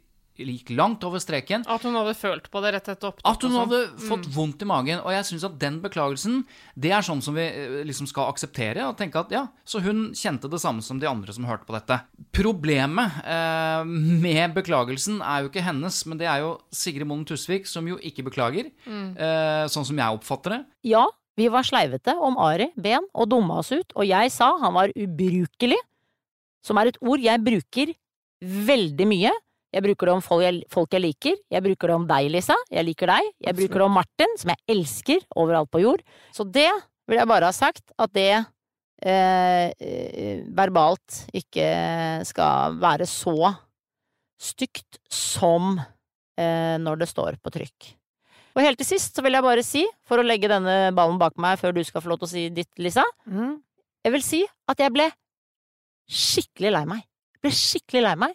gikk langt over streken. At hun hadde følt på det rett etter opptak. At hun sånn. hadde fått vondt i magen. Og jeg syns at den beklagelsen, det er sånn som vi eh, liksom skal akseptere. Og tenke at ja, så hun kjente det samme som de andre som hørte på dette. Problemet eh, med beklagelsen er jo ikke hennes, men det er jo Sigrid Monden Tusvik som jo ikke beklager. Eh, sånn som jeg oppfatter det. Ja, vi var sleivete om Ari Ben og dumma oss ut, og jeg sa han var ubrukelig, som er et ord jeg bruker veldig mye. Jeg bruker det om folk jeg, folk jeg liker, jeg bruker det om deg, Lisa, jeg liker deg, jeg bruker det om Martin, som jeg elsker overalt på jord. Så det vil jeg bare ha sagt, at det eh, eh, verbalt ikke skal være så stygt som eh, når det står på trykk. Og helt til sist så vil jeg bare si, for å legge denne ballen bak meg før du skal få lov til å si ditt, Lisa, Mm. jeg vil si at jeg ble skikkelig lei meg. Jeg ble skikkelig lei meg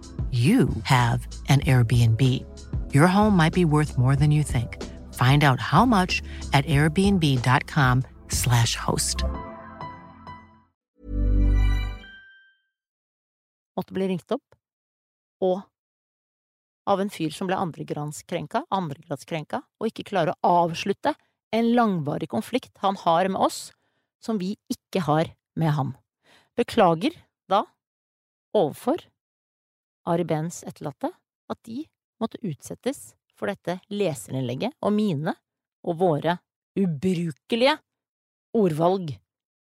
you have an Airbnb. Your home might be worth more than you think. Find out how much at airbnb.com/slash host. måtte bli ringt opp, og av en fyr som ble andregradskrenka, andregradskrenka, og ikke klarer å avslutte en langvarig konflikt han har med oss, som vi ikke har med han. Beklager da, overfor Ari Behns etterlatte, at de måtte utsettes for dette leserinnlegget og mine og våre ubrukelige ordvalg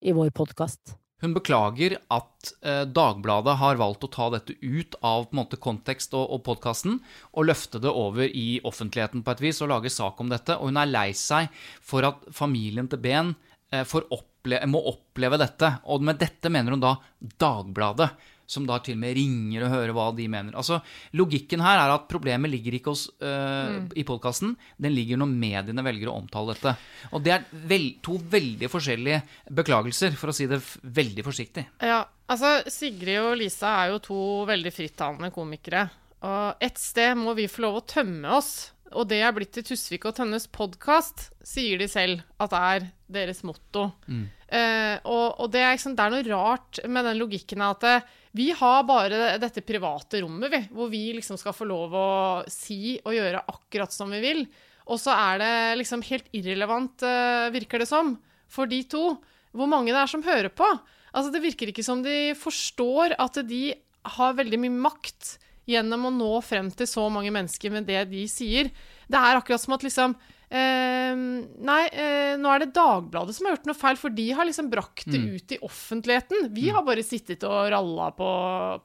i vår podkast. Hun beklager at eh, Dagbladet har valgt å ta dette ut av måte, kontekst og, og podkasten og løfte det over i offentligheten på et vis og lage sak om dette. Og hun er lei seg for at familien til Ben eh, opple må oppleve dette. Og med dette mener hun da Dagbladet, som da til og med ringer og hører hva de mener. Altså, Logikken her er at problemet ligger ikke hos, øh, i podkasten, den ligger når mediene velger å omtale dette. Og det er vel, to veldig forskjellige beklagelser, for å si det veldig forsiktig. Ja, altså Sigrid og Lisa er jo to veldig frittalende komikere. Og et sted må vi få lov å tømme oss. Og det er blitt til Tusvik og Tønnes podkast, sier de selv at er deres motto. Mm. Eh, og, og det, er, liksom, det er noe rart med den logikken at eh, vi har bare dette private rommet, vi, hvor vi liksom skal få lov å si og gjøre akkurat som vi vil. Og så er det liksom helt irrelevant, eh, virker det som, for de to, hvor mange det er som hører på. Altså, det virker ikke som de forstår at de har veldig mye makt gjennom å nå frem til så mange mennesker med det de sier. Det er akkurat som at liksom eh, Nei, eh, nå er det Dagbladet som har gjort noe feil, for de har liksom brakt det Mm. ut i offentligheten. Vi har bare sittet og ralla på,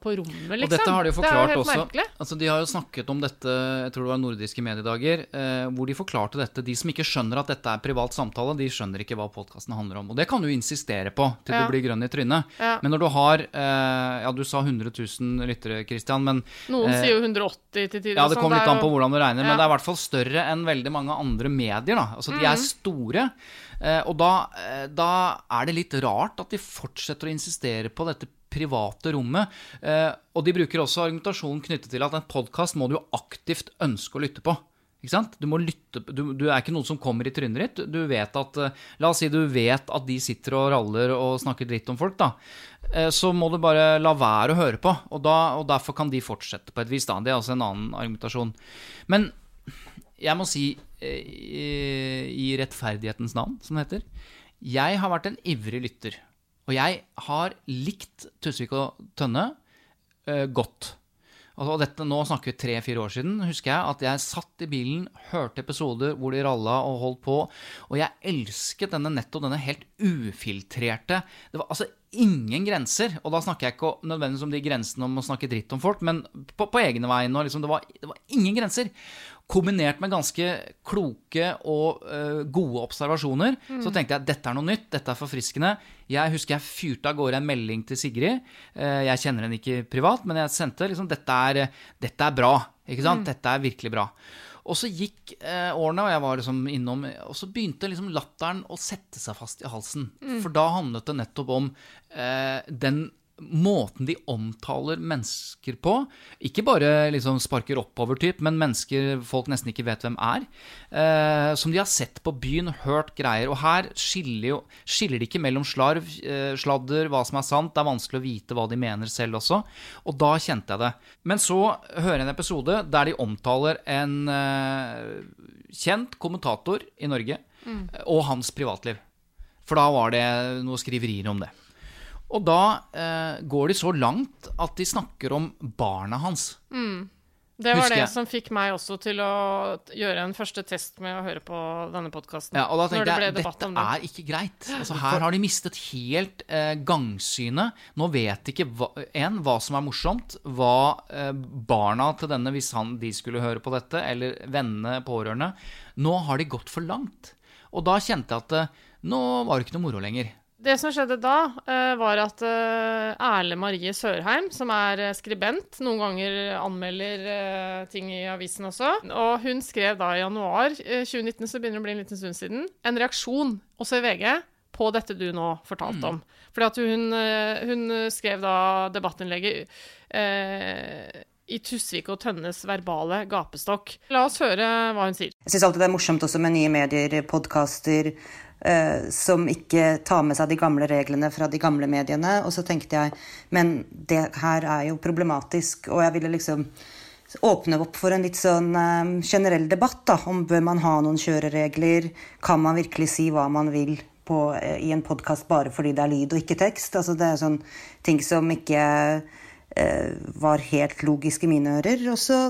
på rommet, liksom. Og dette har de jo det er forklart jo også. Altså, de har jo snakket om dette, jeg tror det var nordiske mediedager, eh, hvor de forklarte dette. De som ikke skjønner at dette er privat samtale, de skjønner ikke hva podkasten handler om. Og det kan du insistere på til Ja. du blir grønn i trynet. Ja. Men når du har eh, Ja, du sa 100 000 lyttere, Christian, men Noen eh, sier jo 180 til tider. ja, det kommer litt an på hvordan du regner, men det er i hvert fall større enn veldig mange andre medier. da. Altså, De er Mhm. store, eh, og da, eh, da er det litt rart at de fortsetter å insistere på dette private rommet. Eh, og de bruker også argumentasjonen knyttet til at en podkast må du jo aktivt ønske å lytte på. Ikke sant? Du, lytte, du, du er ikke noen som kommer i trynet ditt. Du vet at, La oss si du vet at de sitter og raller og snakker dritt om folk. da. Så må du bare la være å høre på, og, da, og derfor kan de fortsette på et vis. da. Det er altså en annen argumentasjon. Men jeg må si, i, i rettferdighetens navn, som det heter Jeg har vært en ivrig lytter. Og jeg har likt Tusvik og Tønne uh, godt. Og dette, nå snakker vi tre-fire år siden, husker jeg at jeg satt i bilen, hørte episoder hvor de ralla og holdt på, og jeg elsket denne nettopp denne helt ufiltrerte Det var altså ingen grenser, og da snakker jeg ikke nødvendigvis om de grensene om å snakke dritt om folk, men på, på egne vegne, liksom, det, det var ingen grenser. Kombinert med ganske kloke og uh, gode observasjoner, så tenkte jeg dette er noe nytt, dette er forfriskende. Jeg husker jeg fyrte av gårde en melding til Sigrid. Uh, jeg kjenner henne ikke privat, men jeg sendte liksom dette er, dette er bra. ikke sant? Dette er virkelig bra. Og så gikk eh, årene, og jeg var liksom innom Og så begynte liksom latteren å sette seg fast i halsen. For da handlet det nettopp om eh, den måten de omtaler mennesker på. Ikke bare liksom sparker oppover-typ, men mennesker folk nesten ikke vet hvem er. Eh, som de har sett på byen, hørt greier. Og her skiller, jo, skiller de ikke mellom slarv, eh, sladder, hva som er sant. Det er vanskelig å vite hva de mener selv også. Og da kjente jeg det. Men så hører jeg en episode der de omtaler en eh, kjent kommentator i Norge og hans privatliv. For da var det noen skriverier om det. Og da eh, går de så langt at de snakker om barna hans. Det var Husker det jeg. som fikk meg også til å gjøre en første test med å høre på denne podkasten. Ja, og da tenkte det jeg debatt dette det. er ikke greit. Altså [GASPS] Her har de mistet helt eh, gangsynet. Nå vet ikke hva, en, hva som er morsomt, hva eh, barna til denne, hvis han, de skulle høre på dette, eller vennene, pårørende Nå har de gått for langt. Og da kjente jeg at eh, nå var det ikke noe moro lenger. Det som skjedde da, eh, var at eh, Erle Marie Sørheim, som er eh, skribent, noen ganger anmelder ting i avisen også, og hun skrev da i januar eh, 2019, så begynner det å bli en liten stund siden, en reaksjon, også i VG, på dette du nå fortalte om. Fordi at hun, hun skrev da debattinnlegget eh, i Tusvik og Tønnes verbale gapestokk. La oss høre hva hun sier. Jeg syns alltid det er morsomt også med nye medier, podkaster, som ikke tar med seg de gamle reglene fra de gamle mediene. Og så tenkte jeg men det her er jo problematisk, og jeg ville liksom åpne opp for en litt sånn eh, generell debatt da, om bør man ha noen kjøreregler, kan man virkelig si hva man vil på, eh, i en podkast bare fordi det er lyd og ikke tekst. Altså det er sånn ting som ikke eh, var helt logisk i mine ører. Og så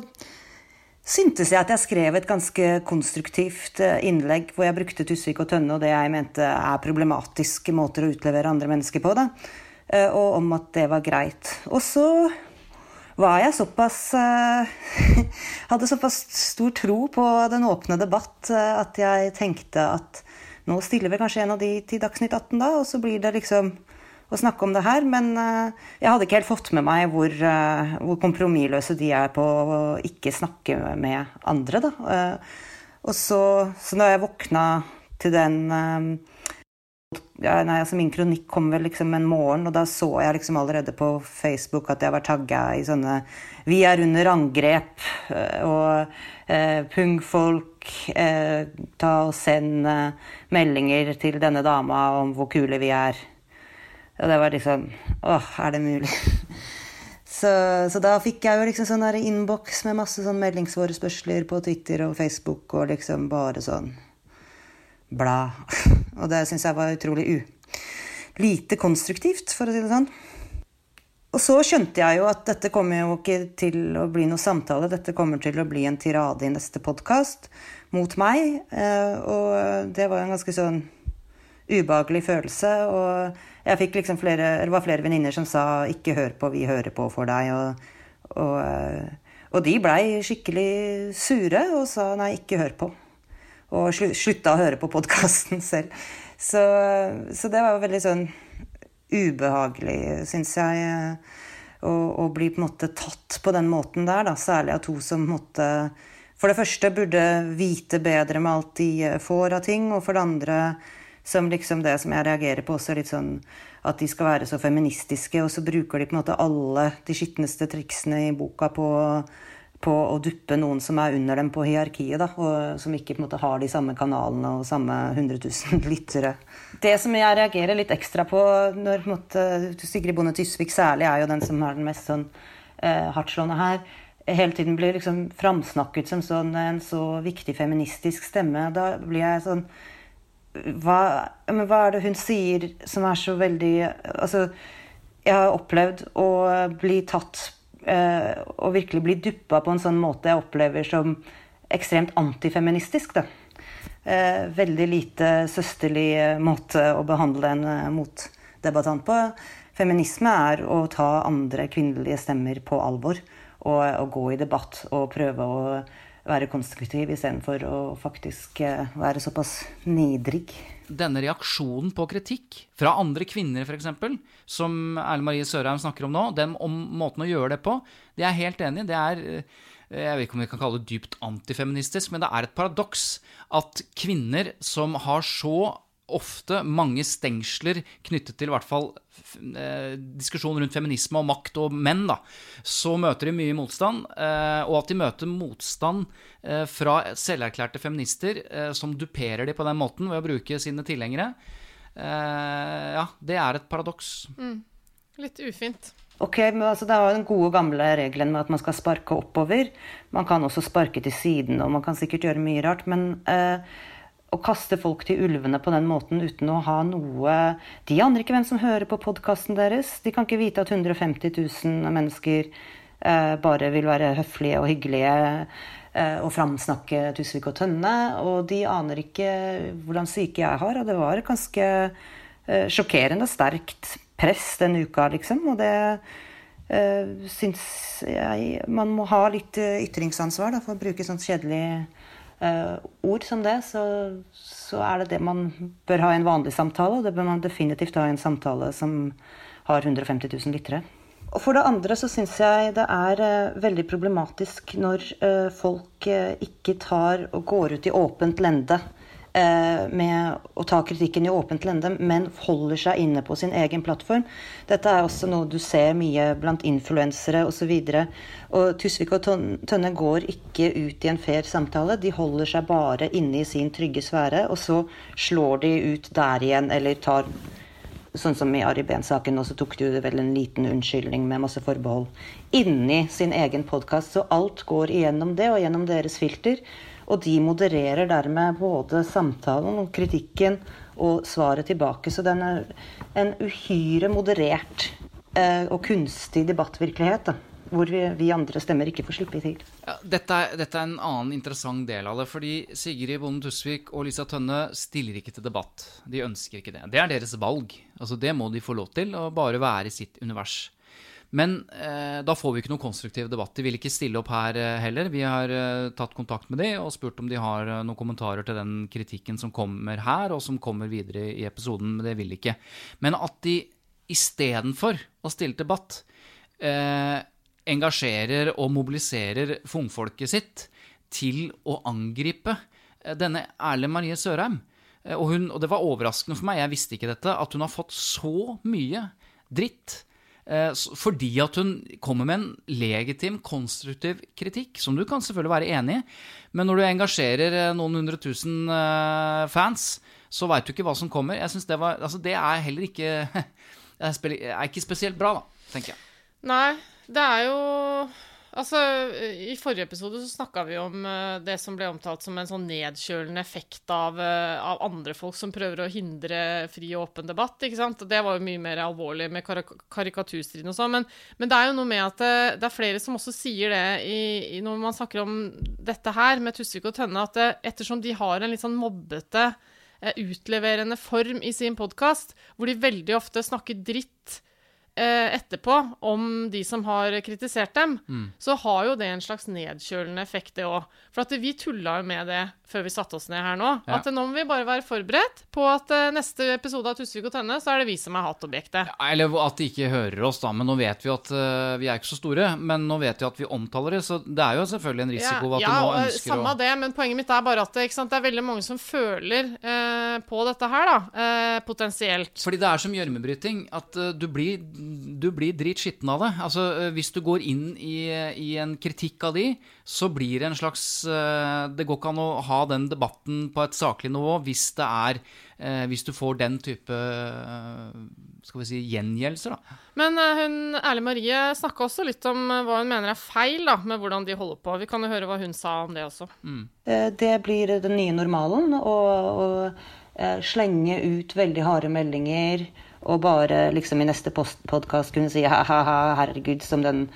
syntes jeg at jeg skrev et ganske konstruktivt eh, innlegg hvor jeg brukte Tusvik og Tønne og det jeg mente er problematiske måter å utlevere andre mennesker på, da. Eh, Og om at det var greit. Og så var jeg såpass eh, [LAUGHS] Hadde såpass stor tro på den åpne debatt at jeg tenkte at nå stiller vel kanskje en av de til Dagsnytt 18 da, og så blir det liksom å snakke om det her, men eh, jeg hadde ikke helt fått med meg hvor, eh, hvor kompromissløse de er på å ikke snakke med andre, da. Eh, og så, så da jeg våkna til den ja, nei, altså Min kronikk kom vel liksom en morgen, og da så jeg liksom allerede på Facebook at jeg var tagga i sånne 'Vi er under angrep' og eh, 'Pungfolk, eh, ta og send eh, meldinger til denne dama om hvor kule vi er'. Og det var liksom Åh, er det mulig? [LAUGHS] Så, så, da fikk jeg jo liksom sånn innboks med masse sånn meldingsforespørsler på Twitter og Facebook og liksom bare sånn bla. [LAUGHS] Og det syns jeg var utrolig u... Lite konstruktivt, for å si det sånn. Og så skjønte jeg jo at dette kommer jo ikke til å bli noe samtale. Dette kommer til å bli en tirade i neste podkast mot meg. Eh, og det var en ganske sånn ubehagelig følelse. Og jeg fikk liksom flere, det var flere venninner som sa 'ikke hør på, vi hører på for deg'. Og, og, eh, og de blei skikkelig sure og sa 'nei, ikke hør på'. Og slutta å høre på podkasten [LAUGHS] selv. Så, så, det var veldig sånn ubehagelig, syns jeg, å, å, bli på en måte tatt på den måten der. Da. Særlig av to som måtte For det første burde vite bedre med alt de får av ting, og for det andre som liksom det som jeg reagerer på også, litt sånn at de skal være så feministiske, og så bruker de på en måte alle de skitneste triksene i boka på, på å duppe noen som er under dem på hierarkiet, da, og som ikke på en måte har de samme kanalene og samme 100 000 [LAUGHS] lyttere. Det som jeg reagerer litt ekstra på når på måte, Sigrid Bonde Tysvik særlig er jo den som er den mest sånn eh, hardtslående her, hele tiden blir liksom framsnakket som sånn en så viktig feministisk stemme. Da blir jeg sånn hva, hva, er det hun sier som er så veldig Altså, jeg har opplevd å bli tatt eh, og virkelig bli duppa på en sånn måte jeg opplever som ekstremt antifeministisk. da. Eh, veldig lite søsterlig måte å behandle en eh, motdebattant på. Feminisme er å ta andre kvinnelige stemmer på alvor og, og gå i debatt og prøve å være konstruktiv istedenfor å faktisk eh, være såpass nidrig. Denne reaksjonen på kritikk fra andre kvinner, f.eks., som Erle Marie Sørheim snakker om nå, den om måten å gjøre det på, det er jeg helt enig i. Det er eh, jeg vet ikke om vi kan kalle det dypt antifeministisk, men det er et paradoks at kvinner som har så ofte mange stengsler knyttet til i hvert fall eh, diskusjon rundt feminisme og makt og menn, da, så møter de mye motstand. Eh, og at de møter motstand eh, fra selverklærte feminister som duperer de på den måten ved å bruke sine tilhengere, eh, ja, det er et paradoks. Mm. Litt ufint. Ok, men altså Det er jo den gode, gamle regelen med at man skal sparke oppover. Man kan også sparke til siden, og man kan sikkert gjøre mye rart. Men eh, å kaste folk til ulvene på den måten uten å ha noe De aner ikke hvem som hører på podkasten deres. De kan ikke vite at 150 000 mennesker eh, bare vil være høflige og hyggelige eh, og framsnakke Tusvik og Tønne. Og de aner ikke hvordan syke jeg har. Og det var ganske eh, sjokkerende sterkt press den uka, liksom. Og det eh, syns jeg Man må ha litt eh, ytringsansvar da, for å bruke sånt kjedelig ord som det, så, så, er det det man bør ha i en vanlig samtale. Og det bør man definitivt ha i en samtale som har 150 000 lyttere. Og for det andre så syns jeg det er uh, veldig problematisk når uh, folk ikke tar og går ut i åpent lende Eh, med å ta kritikken i åpent lende, men holder seg inne på sin egen plattform. Dette er også noe du ser mye blant influensere osv. Tusvik og Tønne går ikke ut i en fair samtale. De holder seg bare inne i sin trygge sfære, og så slår de ut der igjen, eller tar Sånn som i Ari Behn-saken, og så tok du vel en liten unnskyldning med masse forbehold inni sin egen podkast. Så alt går igjennom det, og gjennom deres filter. Og de modererer dermed både samtalen og kritikken og svaret tilbake. Så den er en uhyre moderert eh, og kunstig debattvirkelighet. da hvor vi, vi, andre stemmer ikke får slippe til. Ja, dette, er, dette, er, en annen interessant del av det. fordi Sigrid Bonde Tusvik og Lisa Tønne stiller ikke til debatt. De ønsker ikke det. Det er deres valg. Altså, det må de få lov til, å bare være i sitt univers. Men eh, da får vi ikke noen konstruktiv debatt. De vil ikke stille opp her eh, heller. Vi har eh, tatt kontakt med de og spurt om de har eh, noen kommentarer til den kritikken som kommer her, og som kommer videre i episoden, men det vil de ikke. Men at de istedenfor å stille debatt, eh, engasjerer og mobiliserer fungfolket sitt til å angripe eh, denne Erle Marie Sørheim. Og, hun, og det var overraskende for meg, jeg visste ikke dette, at hun har fått så mye dritt. Eh, Fordi at hun kommer med en legitim, konstruktiv kritikk, som du kan selvfølgelig være enig i. Men når du engasjerer eh, noen hundre tusen eh, fans, så veit du ikke hva som kommer. Jeg synes Det var, altså det er heller ikke [LAUGHS] det er, ikke spesielt bra, da, tenker jeg. Nei, det er jo Altså, I forrige episode så snakka vi om uh, det som ble omtalt som en sånn nedkjølende effekt av, uh, av andre folk som prøver å hindre fri og åpen debatt. ikke sant? Det var jo mye mer alvorlig med kar karikaturstriden og sånn. Men, men det er jo noe med at det, det er flere som også sier det i, i, når man snakker om dette her med Tusvik og Tønne, at det, ettersom de har en litt sånn mobbete, uh, utleverende form i sin podkast, hvor de veldig ofte snakker dritt eh, etterpå om de som har kritisert dem, Mm. så har jo det en slags nedkjølende effekt, det òg. For at vi tulla jo med det før vi satte oss ned her nå. Ja. At nå må vi bare være forberedt på at eh, neste episode av Tusvik og Tønne, så er det vi som er hatobjektet. Eller at de ikke hører oss, da. Men nå vet vi at uh, Vi er ikke så store, men nå vet vi at vi omtaler det, så det er jo selvfølgelig en risiko Ja, at ja, nå ønsker samme å det, men poenget mitt er bare at sant, det er veldig mange som føler uh, på dette her, da, Uh, potensielt. Fordi det er som gjørmebryting. At du blir, du blir dritskitten av det. Altså, øh, Hvis du går inn i, i en kritikk av de, så blir det en slags øh, Det går ikke an å ha den debatten på et saklig nivå hvis det er øh, Hvis du får den type skal vi si, gjengjeldelser, da. Men eh, hun, Erle Marie snakka også litt om eh, hva hun mener er feil da, med hvordan de holder på. Vi kan jo høre hva hun sa om det også. Mm. Det blir den nye normalen å å, eh, slenge ut veldig harde meldinger og bare liksom i neste podkast kunne si ha-ha, herregud, som den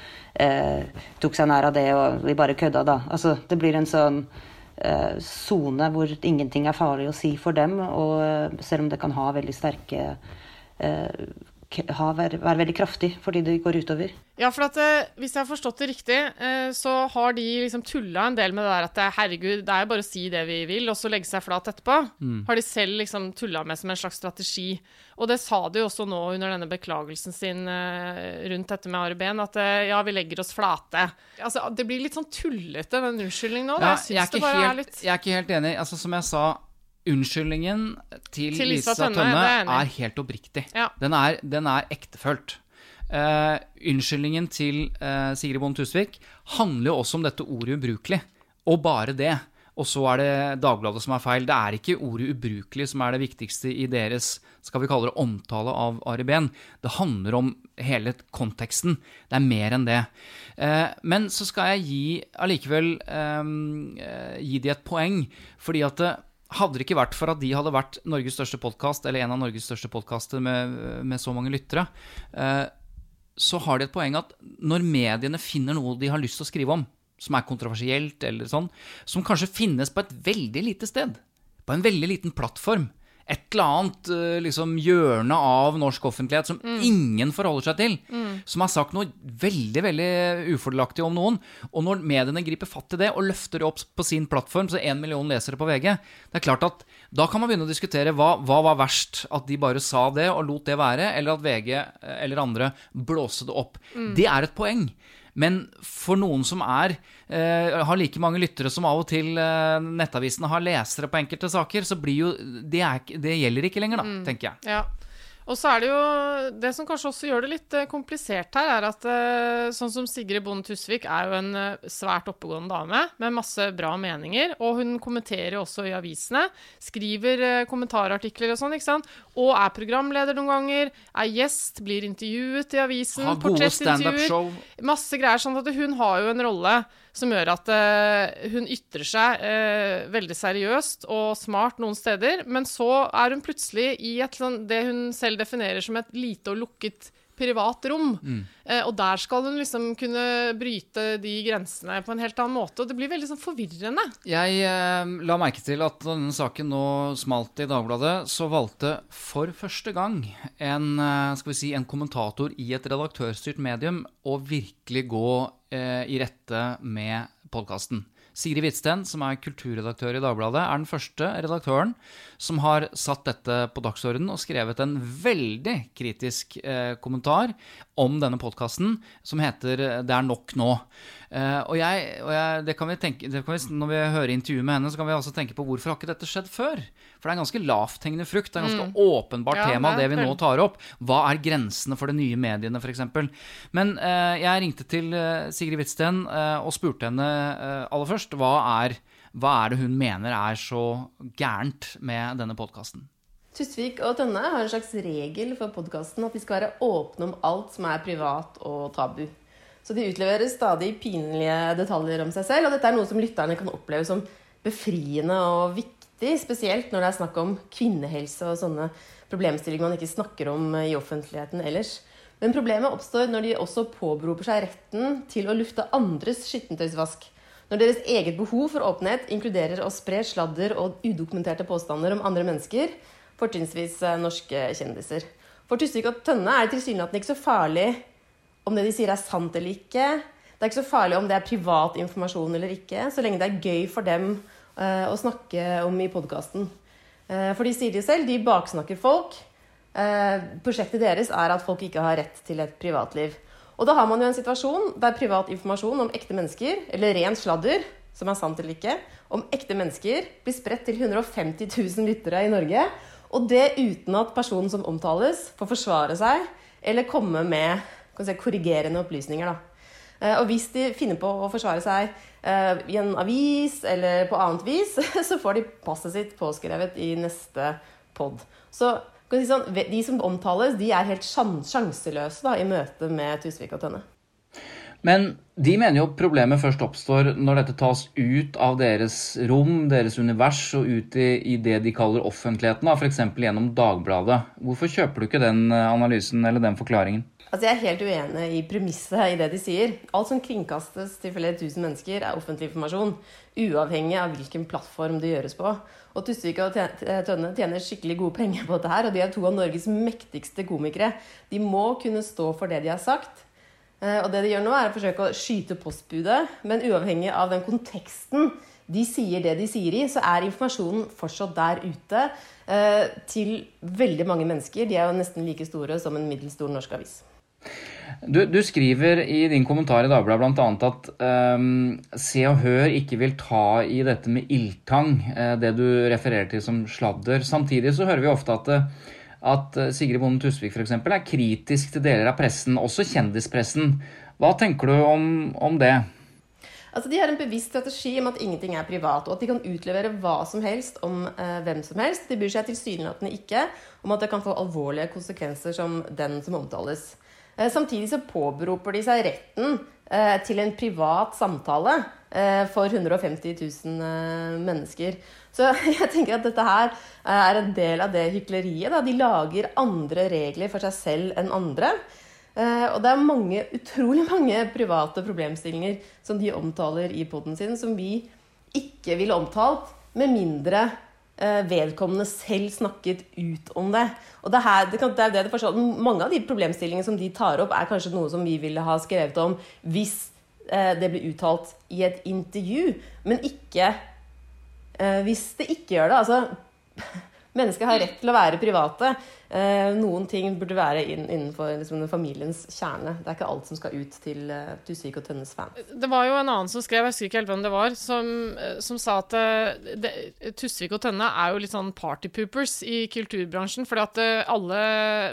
eh, tok seg nær av det, og vi bare kødda, da. Altså, det blir en sånn sone hvor ingenting er farlig å si for dem, og eh, selv om det kan ha veldig sterke eh, være, være veldig kraftig fordi det går utover. Ja, for at eh, Hvis jeg har forstått det riktig, eh, så har de liksom tulla en del med det der at eh, herregud, det er jo bare å si det vi vil, og så legge seg flat etterpå. Mm. Har de selv liksom tulla med som en slags strategi. Og det sa de jo også nå under denne beklagelsen sin rundt dette med Ari at ja, vi legger oss flate. Altså, Det blir litt sånn tullete, den unnskyldningen nå. Ja, jeg jeg, er helt, litt jeg er ikke helt enig. Altså, som jeg sa, unnskyldningen til, Til Lisa Lisa, Tønne, er er helt oppriktig. Ja. Den, er, den er ektefølt. Uh, unnskyldningen til uh, Sigrid Bonde Tusvik handler jo også om dette ordet ubrukelig, og bare det. Og så er det Dagbladet som er feil. Det er ikke ordet ubrukelig som er det viktigste i deres skal vi kalle det omtale av Ari Behn. Det handler om hele konteksten. Det er mer enn det. Eh, men så skal jeg gi allikevel gi de et poeng, fordi at hadde det ikke vært for at de hadde vært Norges største podkast, eller en av Norges største podkaster med, med så mange lyttere, eh, så har de et poeng at når mediene finner noe de har lyst til å skrive om, som er kontroversielt, eller sånn, som kanskje finnes på et veldig lite sted, på en veldig liten plattform, et eller annet eh, liksom, hjørne av norsk offentlighet som ingen forholder seg til, som har sagt noe veldig veldig ufordelaktig om noen. Og når mediene griper fatt i det og løfter det opp på sin plattform, så én million lesere på VG, det er klart at da kan man begynne å diskutere hva, hva var verst. At de bare sa det og lot det være, eller at VG eh, eller andre blåste det opp. Det er et poeng. Men for noen som er, eh, har like mange lyttere som av og til eh, nettavisene har lesere på enkelte saker, så blir jo Det, er, det gjelder ikke lenger, da, tenker jeg. Ja. Og så er det jo Det som kanskje også gjør det litt eh, komplisert her, er at eh, sånn som Sigrid Bonde Tusvik er jo en eh, svært oppegående dame med masse bra meninger, og hun kommenterer jo også i avisene. Skriver kommentarartikler og sånn, ikke sant. Og er programleder noen ganger. Er gjest, blir intervjuet i avisen. Har gode standup-show. Masse greier. Sånn at hun har jo en rolle som gjør at eh, hun ytrer seg eh, veldig seriøst og smart noen steder, men så er hun plutselig i et sånn, det hun selv definerer som et lite og lukket privat rom. Eh, og der skal hun liksom kunne bryte de grensene på en helt annen måte, og det blir veldig sånn forvirrende. Jeg eh, la merke til at da denne saken nå smalt i Dagbladet, så valgte for første gang en, skal vi si, en kommentator i et redaktørstyrt medium å virkelig gå i rette med podkasten. Sigrid Hvitsten, som er kulturredaktør i Dagbladet, er den første redaktøren som har satt dette på dagsordenen og skrevet en veldig kritisk eh, kommentar om denne podkasten, som heter 'Det er nok nå'. Uh, og jeg, og jeg, det kan vi tenke, det kan vi, Når vi hører intervjuet med henne, så kan vi også tenke på hvorfor har ikke dette skjedd før? For det er en ganske lavthengende frukt. Det er en ganske Mm. åpenbart Ja, tema, det vi nå tar opp. Hva er grensene for de nye mediene, f.eks.? Men uh, jeg ringte til eh, Sigrid Hvitsten uh, og spurte henne eh, aller først hva er, hva er det hun mener er så gærent med denne podkasten. Tusvik og Tønne har en slags regel for podkasten at de skal være åpne om alt som er privat og tabu. Så de utleverer stadig pinlige detaljer om seg selv, og dette er noe som lytterne kan oppleve som befriende og viktig, spesielt når det er snakk om kvinnehelse og sånne problemstillinger man ikke snakker om i offentligheten ellers. Men problemet oppstår når de også påberoper seg retten til å lufte andres skittentøysvask. Når deres eget behov for åpenhet inkluderer å spre sladder og udokumenterte påstander om andre mennesker, fortrinnsvis eh, norske kjendiser. For Tusvik og Tønne er det tilsynelatende ikke så farlig om det de sier er sant eller ikke. Det er ikke så farlig om det er privat informasjon eller ikke, så lenge det er gøy for dem eh, å snakke om i podkasten. Eh, for de sier det selv, de baksnakker folk. Prosjektet deres er at folk ikke har rett til et privatliv. Og da har man jo en situasjon der privat informasjon om ekte mennesker, eller ren sladder, som er sant eller ikke, om ekte mennesker blir spredt til 150 000 lyttere i Norge. Og det uten at personen som omtales, får forsvare seg eller komme med si, korrigerende opplysninger. Da. Eh, Og hvis de finner på å forsvare seg eh, i en avis eller på annet vis, [LAUGHS] så får de passet sitt påskrevet i neste pod. Så si sånn, de som omtales, de er helt sjan sjanseløse da, i møte med Tusvik og Tønne. Men de mener jo problemet først oppstår når dette tas ut av deres rom, deres univers, og ut i, i det de kaller offentligheten, f.eks. gjennom Dagbladet. Hvorfor kjøper du ikke den eh, analysen eller den forklaringen? Altså Jeg er helt uenig i premisset i det de sier. Alt som kringkastes til flere tusen mennesker, er offentlig informasjon. Uavhengig av hvilken plattform det gjøres på. Og Tusvik og Tønne tjener skikkelig gode penger på dette her, og de er to av Norges mektigste komikere. De må kunne stå for det de har sagt. Eh, Og det de gjør nå, er å forsøke å skyte postbudet, men uavhengig av den konteksten de sier det de sier i, så er informasjonen fortsatt der ute eh, til veldig mange mennesker. De er jo nesten like store som en middels stor norsk avis. Du, du skriver i din kommentar i Dagbladet bl.a. at um, Se og Hør ikke vil ta i dette med ildtang, eh, det du refererer til som sladder. Samtidig så hører vi ofte at, at eh, Sigrid Bonde Tusvik f.eks. er kritisk til deler av pressen, også kjendispressen. Hva tenker du om, om det? Altså, De har en bevisst strategi om at ingenting er privat, og at de kan utlevere hva som helst om eh, hvem som helst. De bryr seg tilsynelatende ikke om at det kan få alvorlige konsekvenser som den som omtales. Eh, samtidig så påberoper de seg retten til en privat samtale eh, for 150 000 eh, mennesker. Så [LAUGHS] jeg tenker at dette her eh, er en del av det hykleriet. Da. De lager andre regler for seg selv enn andre. Eh, og det er mange, utrolig mange private problemstillinger som de omtaler i poden sin, som vi ikke ville omtalt med mindre eh, vedkommende selv snakket ut om det. Og det, her, det, kan, det er det det forstår. Mange av de problemstillingene som de tar opp, er kanskje noe som vi ville ha skrevet om hvis eh, det blir uttalt i et intervju, men ikke eh, hvis det ikke gjør det. Altså, [LAUGHS] mennesker har rett til å være private. Eh, noen ting burde være inn, innenfor liksom, familiens kjerne. Det er ikke alt som skal ut til uh, Tusvik og Tønnes fans. Det var jo en annen som skrev, jeg husker ikke helt hvem det var, som, eh, som sa at eh, det, Tusvik og Tønne er jo litt sånn partypoopers i kulturbransjen. fordi at eh, alle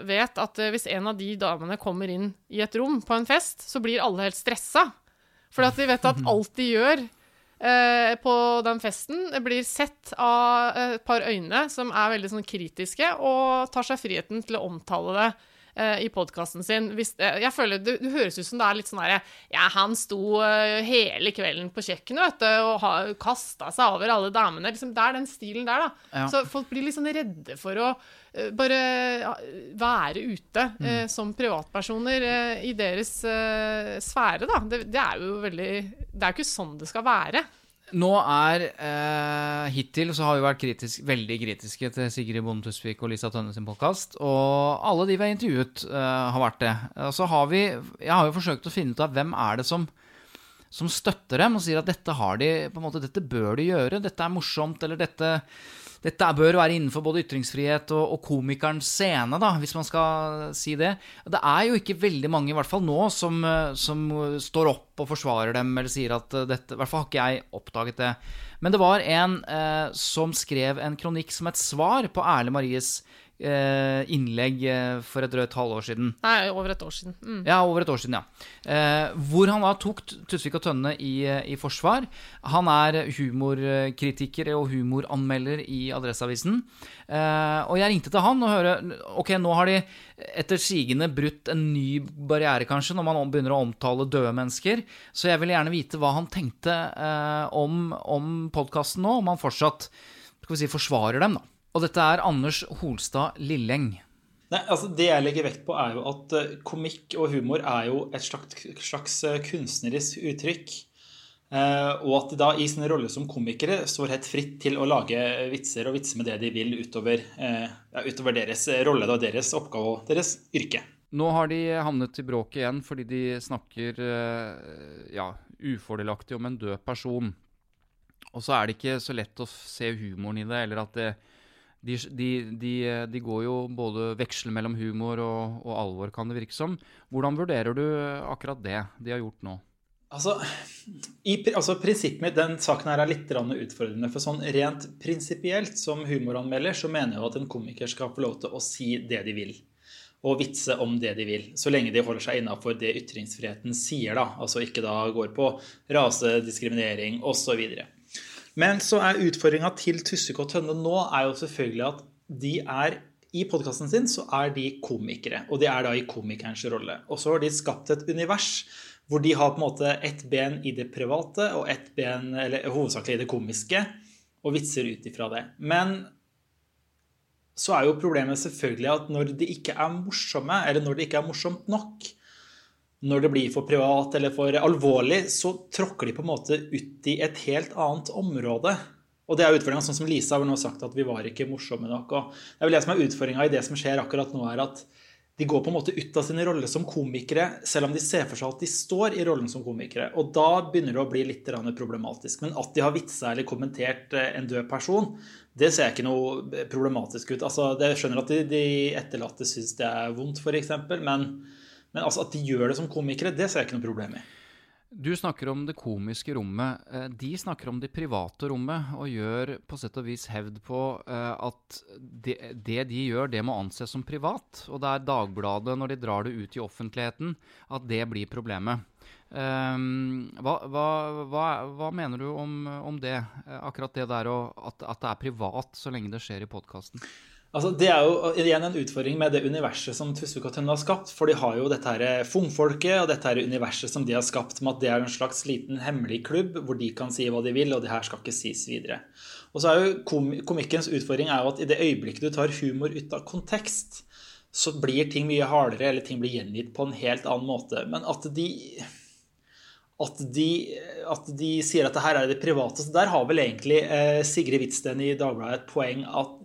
vet at eh, hvis en av de damene kommer inn i et rom på en fest, så blir alle helt stressa. Fordi at de vet at [LAUGHS] alt de gjør eh, på den festen, blir sett av et par øyne som er veldig sånn kritiske, og tar seg friheten til å omtale det eh, i podkasten sin. Hvis, eh, jeg føler det, det høres ut som det er litt sånn herre Ja, han sto eh, hele kvelden på kjøkkenet, vet du, og ha, kasta seg over alle damene. Liksom, det er den stilen der, da. Ja. Så folk blir litt sånn redde for å bare være ute eh, som privatpersoner eh, i deres eh, sfære, da. Det, det er jo veldig Det er jo ikke sånn det skal være. Nå er eh, Hittil så har vi vært kritisk, veldig kritiske til Sigrid Bonde Tusvik og Lisa Tønne sin podkast. Og alle de vi har intervjuet, eh, har vært det. Og så har vi Jeg har jo forsøkt å finne ut av hvem er det som som støtter dem og sier at dette har de, på en måte, dette bør de gjøre, dette er morsomt, eller dette, dette bør være innenfor både ytringsfrihet og, og komikerens scene, da, hvis man skal si det. Det er jo ikke veldig mange, i hvert fall nå, som, som står opp og forsvarer dem, eller sier at dette I hvert fall har ikke jeg oppdaget det. Men det var en eh, som skrev en kronikk som et svar på Erle Maries innlegg eh, for et drøyt halvår siden. Nei, over et år siden. Mm. Ja, over et år siden, ja. Eh, hvor han da tok Tusvik og Tønne i, eh, i, forsvar. Han er humorkritiker og humoranmelder i Adresseavisen. Eh, og jeg ringte til han og hørte Ok, nå har de etter sigende brutt en ny barriere, kanskje, når man begynner å omtale døde mennesker. Så jeg ville gjerne vite hva han tenkte eh, om, om podkasten nå, om han fortsatt skal vi si, forsvarer dem, da. Og dette er Anders Holstad Lilleng. Nei, altså Det jeg legger vekt på, er jo at uh, komikk og humor er jo et slags, slags uh, kunstnerisk uttrykk. Eh, og at de da i sin rolle som komikere står helt fritt til å lage vitser og vitse med det de vil utover, ja, utover deres rolle og deres oppgave og deres yrke. Nå har de havnet i bråket igjen fordi de snakker ja, ufordelaktig om en død person. Og så er det ikke så lett å se humoren i det, eller at det de, de, de, de, går jo både veksler mellom humor og, og, alvor, kan det virke som. Hvordan vurderer du akkurat det de har gjort nå? Altså, i, altså Prinsippet mitt, den saken her er litt utfordrende. For sånn rent prinsipielt som humoranmelder så mener jeg at en komiker skal få lov til å si det de vil. Og vitse om det de vil. Så lenge de holder seg innafor det ytringsfriheten sier. da, Altså ikke da går på rase, diskriminering osv. Men så er utfordringa til Tussek og Tønne nå er jo selvfølgelig at de er i podkasten sin så er de komikere, og de er da i komikerens rolle. Og så har de skapt et univers hvor de har på en måte ett ben i det private og ett ben, eller hovedsakelig i det komiske, og vitser ut ifra det. Men så er jo problemet selvfølgelig at når de ikke er morsomme, eller når det ikke er morsomt nok, når det blir for privat eller for alvorlig, så tråkker de på en måte ut i et helt annet område. Og det er utfordringa, sånn som Lisa har nå sagt, at vi var ikke morsomme nok. og Det er vel det som er utfordringa i det som skjer akkurat nå, er at de går på en måte ut av sin rolle som komikere, selv om de ser for seg at de står i rollen som komikere. Og da begynner det å bli litt problematisk. Men at de har vitsa eller kommentert eh, en død person, det ser ikke noe problematisk ut. Altså, Jeg skjønner at de, de etterlatte syns det er vondt, f.eks., men men altså at de gjør det som komikere, det ser jeg ikke noe problem i. Du snakker om det komiske rommet. Eh, de snakker om det private rommet, og gjør på sett og vis hevd på eh, at det, de gjør, det må anses som privat. Og det er Dagbladet, når de drar det ut i offentligheten, at det blir problemet. Um, hva, hva, hva, hva, mener du om, om, det? Akkurat det der og at, at det er privat så lenge det skjer i podkasten? Altså, det er jo igjen en utfordring med det universet som Tusvik og Tønne har skapt. For de har jo dette her fungfolket og dette her universet som de har skapt, med at det er en slags liten hemmelig klubb hvor de kan si hva de vil, og det her skal ikke sies videre. Og så er jo kom Komikkens utfordring er jo at i det øyeblikket du tar humor ut av kontekst, så blir ting mye hardere, eller ting blir gjengitt på en helt annen måte. Men at de at de, at de sier at det her er det private. Så der har vel egentlig eh, Sigrid Hvitsten i Dagbladet et poeng at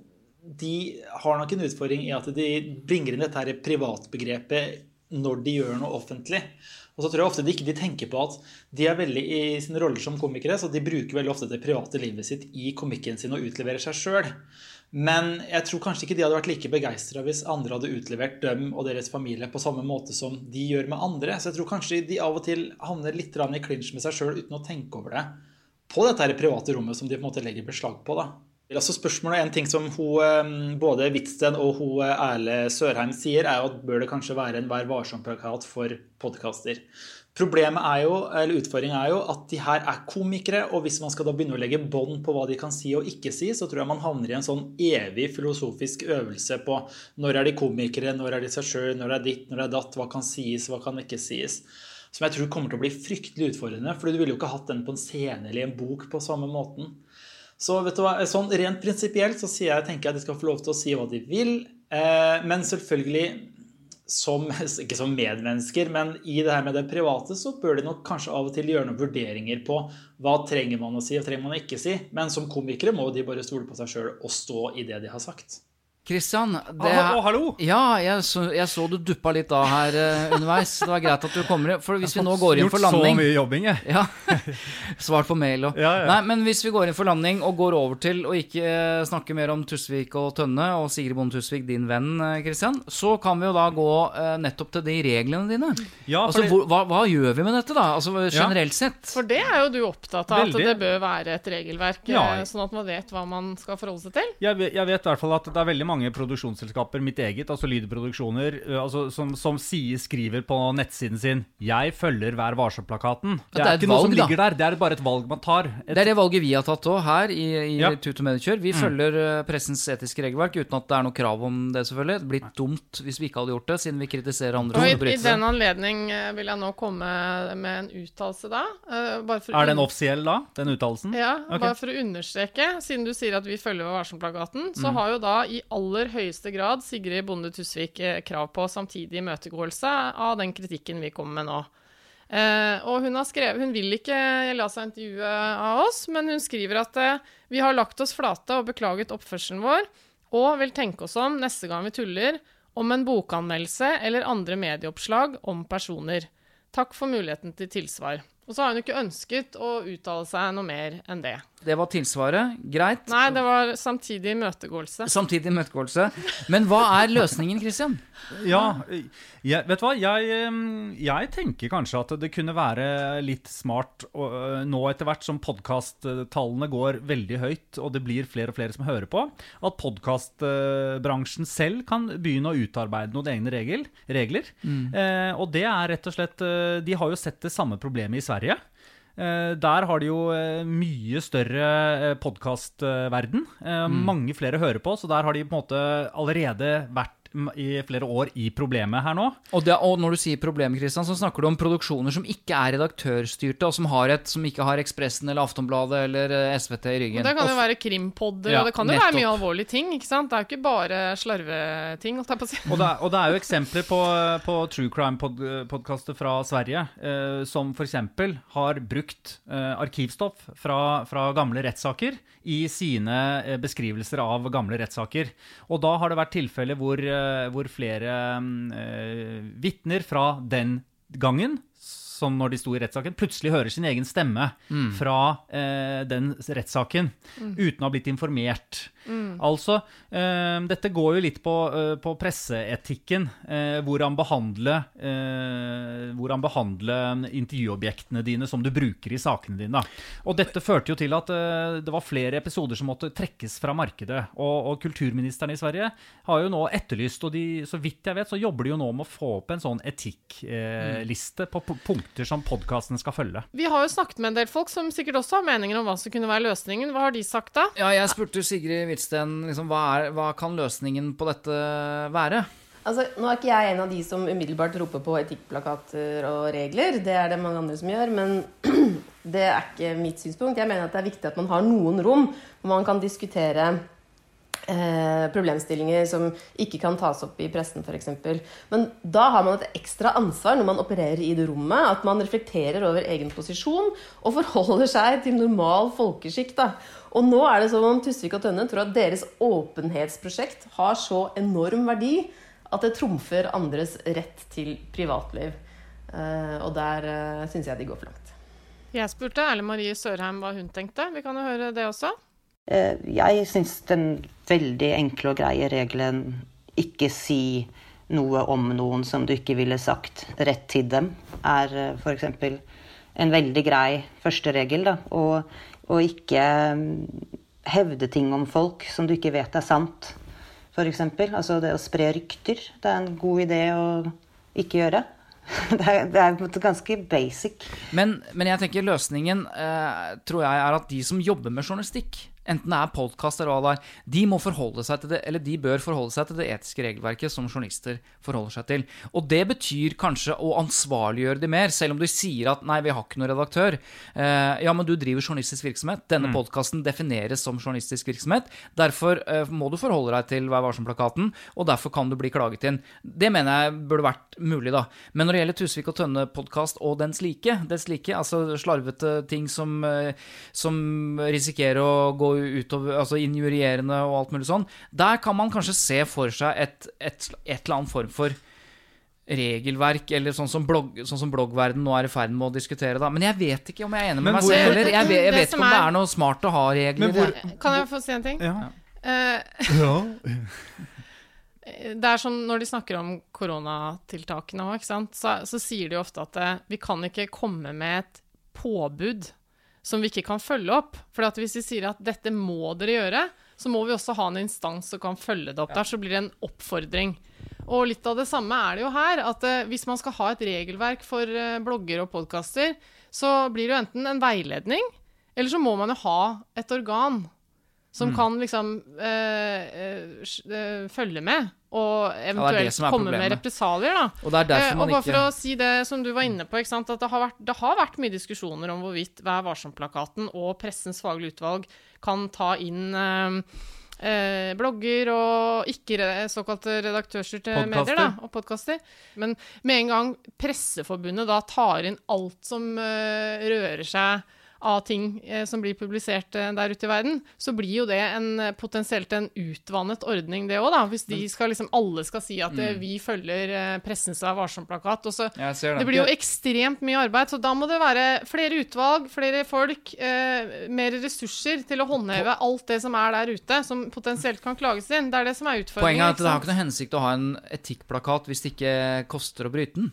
de har nok en utfordring i at de bringer inn dette her privatbegrepet når de gjør noe offentlig. Og så tror jeg ofte de ikke de tenker på at de er veldig i sine roller som komikere, så de bruker veldig ofte det private livet sitt i komikken sin og utleverer seg sjøl. Men jeg tror kanskje ikke de hadde vært like begeistra hvis andre hadde utlevert dem og deres familie på samme måte som de gjør med andre. Så jeg tror kanskje de av og til havner litt i clinch med seg sjøl uten å tenke over det. På dette private rommet som de på en måte legger beslag på. da. Altså spørsmålet En ting som hun, både Hvitsten og hun eh, Erle Sørheim sier, er at bør det kanskje være en Vær varsom-plakat for podkaster. Problemet er jo, eller Utfordringen er jo at de her er komikere, og hvis man skal da begynne å legge bånd på hva de kan si og ikke si, så tror jeg man havner i en sånn evig filosofisk øvelse på når er de komikere, når er de seg sjøl, når er ditt, når er datt, hva kan sies, hva kan ikke sies. Som jeg tror kommer til å bli fryktelig utfordrende, for du ville jo ikke hatt den på en scene eller i en bok på samme måten. Så vet du hva, sånn rent prinsipielt så jeg, tenker jeg at de skal få lov til å si hva de vil. Eh, men selvfølgelig som, [LAUGHS] ikke som medmennesker, men i det her med det private så bør de nok kanskje av og til gjøre noen vurderinger på hva trenger man å si og trenger man å ikke si. Men som komikere må de bare stole på seg sjøl og stå i det de har sagt. Kristian, det hallo! Ja, jeg så, jeg så du duppa litt av her uh, underveis. Det var greit at du kommer inn. For hvis vi nå går inn for landing Gjort så mye jobbing, jeg. Ja. [LAUGHS] Svart på mail og Ja, ja. Nei, men hvis vi går inn for landing og går over til å ikke eh, snakke mer om Tusvik og Tønne og Sigrid Bonde Tusvik, din venn, eh, Kristian, så kan vi jo da gå uh, nettopp til de reglene dine. Ja, altså, hvor, hva, hva gjør vi med dette, da? Altså generelt sett? For det er jo du opptatt av, Veldig. at det bør være et regelverk, Ja. eh, sånn at man vet hva man skal forholde seg til. Jeg jeg vet i hvert fall at det er veldig mange produksjonsselskaper, mitt eget, altså lydproduksjoner, altså, som, som sier, skriver på nettsiden sin 'Jeg følger Vær varsom-plakaten'. Det, det er er ikke noe som ligger da. der, det er bare et valg man tar. Et, Det er det valget vi har tatt òg, her i, i Ja. Tut og Medikjør. Vi Mm. følger eh, pressens etiske regelverk uten at det er noe krav om det, selvfølgelig. Det blir dumt hvis vi ikke hadde gjort det, siden vi kritiserer andre Og som i, i den anledning eh, vil jeg nå komme med en uttalelse da. eh, bare for er den offisiell da, den uttalelsen? Ja, okay. bare for å understreke, siden du sier at vi følger Vær varsom-plakaten, så Mm. har jo da i aller høyeste grad Sigrid Bonde Tusvik eh, krav på samtidig imøtegåelse av den kritikken vi kommer med nå. Eh, og hun har skrevet Hun vil ikke la seg intervjue av oss, men hun skriver at eh, vi har lagt oss flate og beklaget oppførselen vår, og vil tenke oss om neste gang vi tuller om en bokanmeldelse eller andre medieoppslag om personer. Takk for muligheten til tilsvar. Og så har hun ikke ønsket å uttale seg noe mer enn det. Det var tilsvaret. Greit. Nei, det var samtidig imøtegåelse. Samtidig imøtegåelse. Men hva er løsningen, Christian? Ja, jeg, vet du hva? Jeg, jeg tenker kanskje at det kunne være litt smart og, nå etter hvert som podkasttallene går veldig høyt, og det blir flere og flere som hører på, at podkastbransjen selv kan begynne å utarbeide noen egne regel, regler. Mm. Eh, og det er rett og slett De har jo sett det samme problemet i Sverige. Eh, der har de jo eh, mye større eh, podkastverden. Mm. Mange flere hører på, så der har de på en måte allerede vært i flere år i problemet her nå. Og, det, og når du sier problem, Kristian, så snakker du om produksjoner som ikke er redaktørstyrte, og som, har et, som ikke har Ekspressen eller Aftonbladet eller eh, SVT i ryggen. Og det kan jo være krimpodder, Ja, og det kan jo nettopp. være mye alvorlige ting. ikke sant? Det er jo ikke bare slarveting. Og det, er, og det er jo [LAUGHS] eksempler på, på true crime-podkaster fra Sverige eh, som f.eks. har brukt eh, arkivstoff fra, fra gamle rettssaker i sine eh, beskrivelser av gamle rettssaker. Og da har det vært tilfeller hvor, eh, hvor flere eh, vitner fra den gangen som når de sto i rettssaken, plutselig hører sin egen stemme Mm. fra eh, den rettssaken Mm. uten å ha blitt informert. Mm. Altså, eh, dette går jo litt på, eh, på presseetikken. Eh, hvordan behandle eh, Hvordan behandle intervjuobjektene dine som du bruker i sakene dine. Og dette førte jo til at eh, det var flere episoder som måtte trekkes fra markedet. Og, og kulturministeren i Sverige har jo nå etterlyst, og de, så vidt jeg vet, så jobber de jo nå med å få opp en sånn etikkliste på p- punkter som podkasten skal følge. Vi har jo snakket med en del folk som sikkert også har meninger om hva som kunne være løsningen. Hva har de sagt da? Ja, jeg spurte Sigrid Hvitsten liksom, hva, er, hva kan løsningen på dette være? Altså, nå er ikke jeg en av de som umiddelbart roper på etikkplakater og regler. Det er det mange andre som gjør. Men [CLEARS THROAT] det er ikke mitt synspunkt. Jeg mener at det er viktig at man har noen rom hvor man kan diskutere eh, problemstillinger som ikke kan tas opp i pressen, f.eks. Men da har man et ekstra ansvar når man opererer i det rommet. At man reflekterer over egen posisjon og forholder seg til normal folkeskikk. da. Og nå er det som om Tusvik og Tønne tror at deres åpenhetsprosjekt har så enorm verdi at det trumfer andres rett til privatliv. Eh, og der uh, syns jeg de går for langt. Jeg spurte Erle Marie Sørheim hva hun tenkte. Vi kan jo høre det også. Eh, Jeg syns den veldig enkle og greie regelen ikke si noe om noen som du ikke ville sagt rett til dem, er f.eks. en veldig grei første regel. å ikke mm, hevde ting om folk som du ikke vet er sant, f.eks. Altså det å spre rykter. Det er en god idé å ikke gjøre. [LAUGHS] Det er, det er ganske basic. Men, men jeg tenker løsningen eh, tror jeg er at de som jobber med journalistikk, enten det er podkast eller hva det er, de må forholde seg til det, eller de bør forholde seg til det etiske regelverket som journalister forholder seg til. Og det betyr kanskje å ansvarliggjøre de mer, selv om du sier at nei, vi har ikke noen redaktør. Eh, ja, men du driver journalistisk virksomhet. Denne Mm. podkasten defineres som journalistisk virksomhet. Derfor eh, må du forholde deg til Vær varsom-plakaten, og derfor kan du bli klaget inn. Det mener jeg burde vært mulig, da. Men når det gjelder Tusvik og Tønne-podkast og dens like, dens like, altså slarvete ting som, eh, som risikerer å gå og utover, altså injurierende og alt mulig sånn. Der kan man kanskje se for seg et, et, et eller annet form for regelverk, eller sånn som, blogg, sånn som bloggverden nå er i ferd med å diskutere. Da. Men jeg vet ikke om jeg er enig med hvor, meg selv heller. Jeg, vet- jeg vet ikke om det er- noe smart å ha regler. Men hvor- Kan jeg få si en ting? Ja. Eh, [LAUGHS] det er som når de snakker om koronatiltakene så, så sier de ofte at eh, vi kan ikke komme med et påbud som vi ikke kan følge opp. For at hvis vi sier at dette må dere gjøre, så må vi også ha en instans som kan følge det opp. Der så blir det en oppfordring. Og litt av det samme er det jo her. At eh, hvis man skal ha et regelverk for eh, blogger og podkaster, så blir det jo enten en veiledning, eller så må man jo ha et organ som Mm. kan liksom øh, øh, følge med, og eventuelt er komme med represalier, da. Og det er og bare ikke- for å si det som du var inne på, at det har, vært, det har vært mye diskusjoner om hvorvidt Vær varsom-plakaten og Pressens faglige utvalg kan ta inn øh, eh, blogger og ikke såkalte redaktørstyrte medier, da, og podkaster. Men med en gang Presseforbundet da tar inn alt som rører seg av ting eh, som blir publisert eh, der ute i verden, så blir jo det en, eh, potensielt en utvannet ordning, det òg, da. Hvis de skal liksom alle skal si at Mm. vi følger Pressens Vær varsom-plakat. og så det. det blir jo ekstremt mye arbeid, så da må det være flere utvalg, flere folk, eh, mer ressurser til å håndheve alt det som er der ute, som potensielt kan klages inn. Det er det som er utfordringen. Poenget er at det har ikke noe hensikt å ha en etikkplakat hvis det ikke koster å bryte den.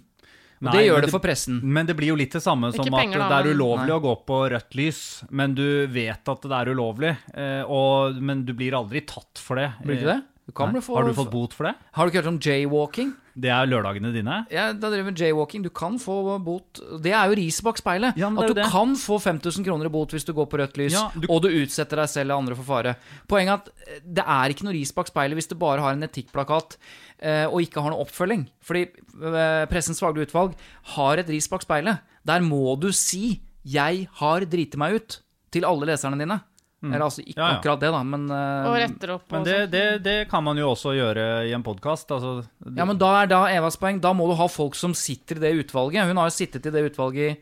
Og Nei, det gjør det for pressen. Men det blir jo litt det samme som Ikke at penger, da, det er ulovlig Nei. å gå på rødt lys, men du vet at det er ulovlig, eh, og, men du blir aldri tatt for det. Blir du det? Du kan bli få- Har du fått bot for det? Har du ikke hørt om jaywalking? Det er lørdagene dine. Ja, da driver med jaywalking. Du kan få bot. Det er jo riset bak speilet. Ja, at du det. kan få 5000 kroner i bot hvis du går på rødt lys, Ja, du- og du utsetter deg selv og andre for fare. Poenget er at eh, det er ikke noe ris bak speilet hvis du bare har en etikkplakat eh, og ikke har noe oppfølging. Fordi eh, Pressens faglige utvalg har et ris bak speilet. Der må du si 'jeg har driti meg ut' til alle leserne dine. Eller altså ikke Mm. Ja, ja. akkurat det, da, men eh, Og retter opp Men det, sånn. det, det kan man jo også gjøre i en podkast. Altså, Ja, men da er da Evas poeng. Da må du ha folk som sitter i det utvalget. Hun har jo sittet i det utvalget i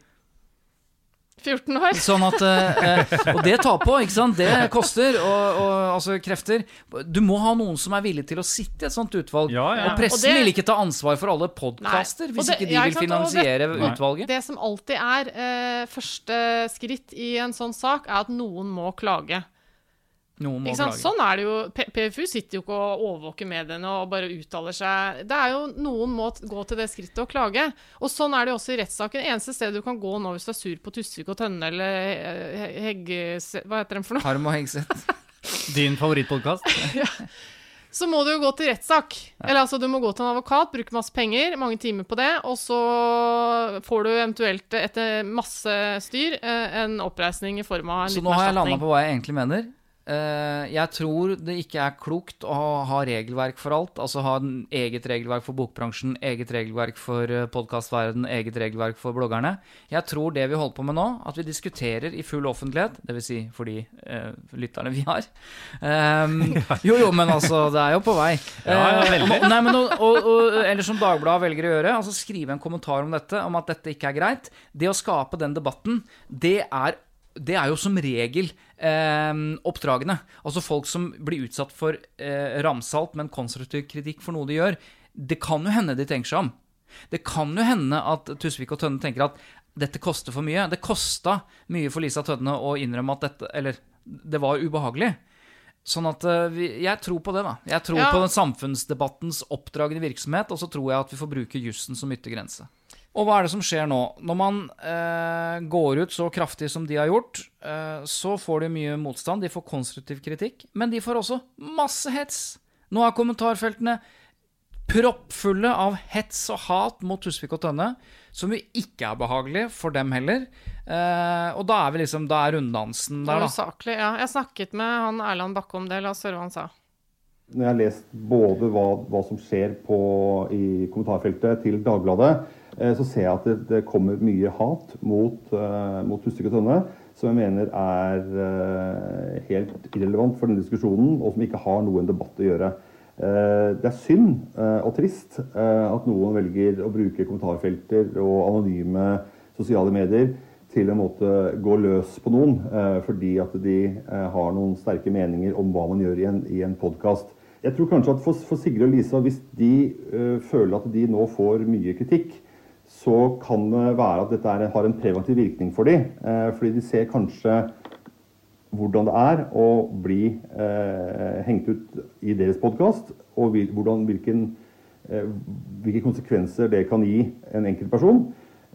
14 år. Sånn at eh, eh, Og det tar på, ikke sant? Det koster. Og, og altså krefter. Du må ha noen som er villig til å sitte i et sånt utvalg. Ja, ja. Og pressen Og det- vil ikke ta ansvar for alle podkaster hvis det- ikke de ja, ikke vil finansiere det- utvalget. Det som alltid er eh, første skritt i en sånn sak, er at noen må klage. Noen må Ikke sant? klage. Sånn er det jo. PFU sitter jo ikke og overvåker mediene og bare uttaler seg. Det er jo Noen må gå til det skrittet og klage. Og sånn er det jo også i rettssaken. Eneste stedet du kan gå nå hvis du er sur på Tusvik og Tønne eller eh, Hegge... Hva heter de for noe? Harm og Hegseth. [LAUGHS] Din favorittpodkast? [LAUGHS] Så må du jo gå til rettssak. Eller altså, du må gå til en advokat, bruke masse penger, mange timer på det, og så får du eventuelt, etter masse styr, eh, en oppreisning i form av en Så liten nå har jeg landa på hva jeg egentlig mener. Eh, jeg tror det ikke er klokt å ha, regelverk for alt. Altså ha en eget regelverk for bokbransjen, eget regelverk for uh, podkastverden, eget regelverk for bloggerne. Jeg tror det vi holder på med nå, at vi diskuterer i full offentlighet, dvs. Si for de eh, lytterne vi har [LAUGHS] um, Jo, jo, men altså, det er jo på vei. Ja, ja, Eh, nei, men, og, og, og, eller som Dagbladet velger å gjøre, altså skrive en kommentar om dette, om at dette ikke er greit. Det å skape den debatten, det er det er jo som regel eh, oppdragene. Altså folk som blir utsatt for eh, ramsalt, men konstruktiv kritikk for noe de gjør. Det kan jo hende de tenker seg om. Det kan jo hende at Tusvik og Tønne tenker at dette koster for mye. Det kosta mye for Lisa Tønne å innrømme at dette Eller det var ubehagelig. Sånn at eh, vi, Jeg tror på det, da. Jeg tror Ja. på den samfunnsdebattens oppdragende virksomhet, og så tror jeg at vi får bruke jussen som yttergrense. Og hva er det som skjer nå? Når man eh, går ut så kraftig som de har gjort, eh, så får de mye motstand. De får konstruktiv kritikk, men de får også masse hets. Nå er kommentarfeltene proppfulle av hets og hat mot Tusvik og Tønne, som jo ikke er behagelig for dem heller. Eh, og da er vi liksom, da er runddansen der, da. Usaklig, ja. Jeg snakket med han Erland Bakke om det. La oss høre hva han sa. Når jeg har lest både hva, hva som skjer på, i kommentarfeltet til Dagbladet, så ser jeg at det, det kommer mye hat mot, eh, mot og Tønne, som jeg mener er eh, helt irrelevant for denne diskusjonen, og som ikke har noen debatt å gjøre. Eh, det er synd eh, og trist eh, at noen velger å bruke kommentarfelter og anonyme sosiale medier til en måte gå løs på noen eh, fordi at de eh, har noen sterke meninger om hva man gjør i en, i en podkast. Jeg tror kanskje at for, for Sigrid og Lisa, hvis de eh, føler at de nå får mye kritikk, så kan det være at dette er, har en preventiv virkning for dem. Eh, fordi de ser kanskje hvordan det er å bli eh, hengt ut i deres podkast, og hvordan, hvilken, eh, hvilke konsekvenser det kan gi en enkelt person.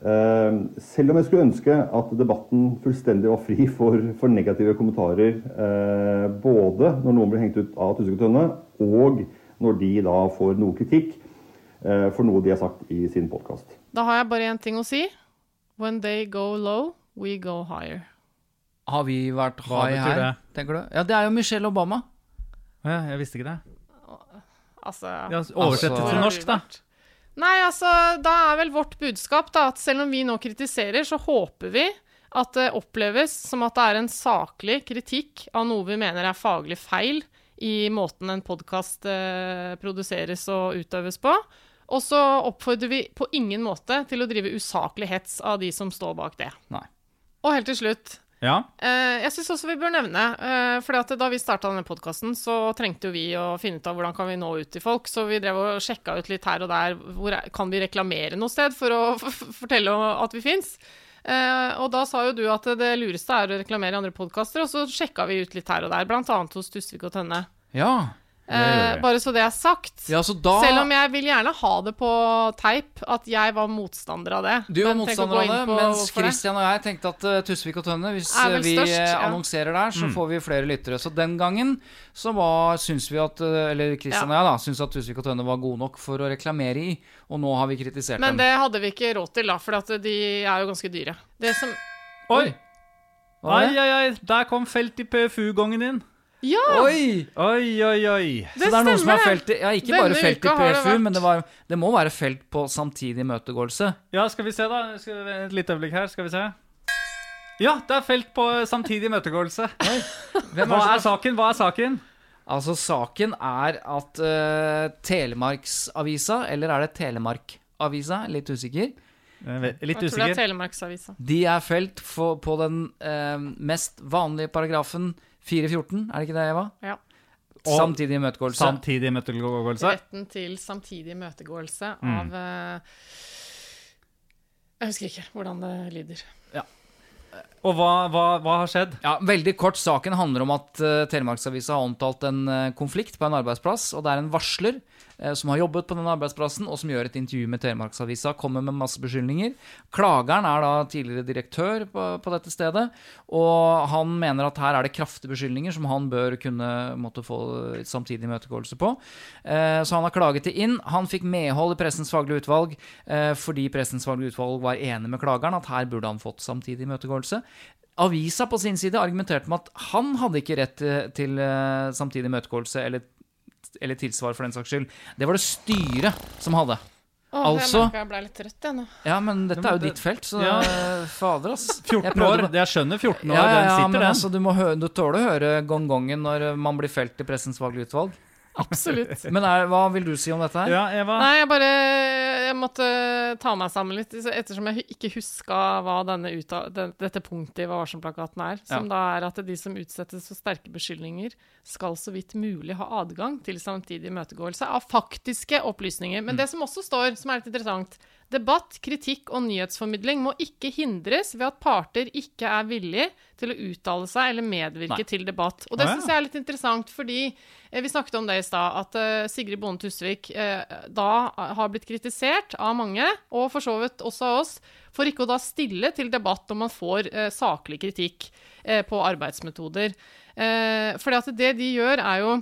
Eh, selv om jeg skulle ønske at debatten fullstendig var fri for, for negative kommentarer, eh, både når noen blir hengt ut av Tusvik og Tønne, og når de da får noe kritikk eh, for noe de har sagt i sin podkast. Da har jeg bare én ting å si. When they go low, we go higher. Har vi vært high her, det? tenker du? Ja, det er jo Michelle Obama. Ja, jeg visste ikke det. Altså Ja, Oversett Altså- til norsk, da. Nei, altså, da er vel vårt budskap da, at selv om vi nå kritiserer, så håper vi at det oppleves som at det er en saklig kritikk av noe vi mener er faglig feil i måten en podkast eh, produseres og utøves på. Og så oppfordrer vi på ingen måte til å drive usaklig hets av de som står bak det. Nei. Og helt til slutt Ja. Eh, jeg syns også vi bør nevne for Da vi starta denne podkasten, så trengte vi å finne ut av hvordan kan vi nå ut til folk. Så vi drev og sjekka ut litt her og der. Hvor kan vi reklamere noe sted for å [LAUGHS] fortelle at vi fins? Eh, og da sa jo du at det lureste er å reklamere i andre podkaster, og så sjekka vi ut litt her og der, bl.a. hos Tusvik og Tønne. Ja. Eh, bare så det er sagt. Ja, så da Selv om jeg vil gjerne ha det på teip at jeg var motstander av det. Du var Men motstander av det, mens. Christian og jeg tenkte at uh, Tusvik og Tønne Hvis vi størst, uh, ja. annonserer der, så Mm. får vi flere lyttere. Så den gangen så var, syns vi at uh, Eller Christian og jeg da syns at Tusvik og Tønne var gode nok for å reklamere i, og nå har vi kritisert Men dem. det hadde vi ikke råd til, da, for at de er jo ganske dyre. Det som Oi! Oi, oi, oi, der kom felt i PFU-gongen din. Ja! Oi! Oi, oi, oi. Så det er noen som har felt i Ja, ikke Denne bare felt i PFU, det men det, var, det må være felt på samtidig imøtegåelse. Ja, skal vi se, da. Skal et lite øyeblikk her. Skal vi se. Ja, det er felt på samtidig imøtegåelse. [LAUGHS] Hva er saken? Hva er saken? Altså, saken er at uh, Telemarksavisa, eller er det Telemarkavisa? Litt usikker. Litt Jeg tror det er usikker. Telemarksavisa. De er felt for, på den uh, mest vanlige paragrafen 414, er det ikke det, Eva? Ja. Og Samtidig imøtegåelse. Samtidig imøtegåelse. Retten til samtidig imøtegåelse Mm. av mm. Jeg husker ikke hvordan det lyder. Ja. Og hva, hva, hva har skjedd? Ja, Veldig kort. Saken handler om at uh, Telemarksavisa har omtalt en uh, konflikt på en arbeidsplass. og Det er en varsler som har jobbet på den arbeidsplassen, og som gjør et intervju med Telemarksavisa. Kommer med masse beskyldninger. Klageren er da tidligere direktør på, på dette stedet. Og han mener at her er det kraftige beskyldninger som han bør kunne måtte få samtidig imøtegåelse på. Eh, så han har klaget det inn. Han fikk medhold i Pressens faglige utvalg eh, fordi Pressens faglige utvalg var enig med klageren at her burde han fått samtidig imøtegåelse. Avisa på sin side argumenterte med at han hadde ikke rett til, eh, samtidig imøtegåelse eller, eller tilsvar for den saks skyld. Det var det styret som hadde. Åh, altså Jeg jeg ble litt trøtt, jeg nå. Ja, men dette er jo ditt felt, så Ja. eh, fader, ass. [LAUGHS] 14 år. Jeg skjønner 14 år. Ja, ja, Den sitter, men den. altså, du, må høre, du tåler å høre gongongen når eh, man blir felt i Pressens faglige utvalg. Absolutt. Men er, hva vil du si om dette her? Ja, Eva. Nei, jeg bare Jeg måtte ta meg sammen litt, ettersom jeg ikke huska hva denne uta, dette punktet i Hva varsom-plakaten er. Som Ja. da er at de som utsettes for sterke beskyldninger, skal så vidt mulig ha adgang til samtidig imøtegåelse av faktiske opplysninger. Men det som også står, som er litt interessant Debatt, kritikk og nyhetsformidling må ikke hindres ved at parter ikke er villige til å uttale seg eller medvirke Nei. til debatt. Og det syns jeg er litt interessant, fordi eh, vi snakket om det i stad, at eh, Sigrid Bonde Tusvik eh, da har blitt kritisert av mange, og for så vidt også av oss, for ikke å da stille til debatt når man får eh, saklig kritikk eh, på arbeidsmetoder. Eh, at det de gjør, er jo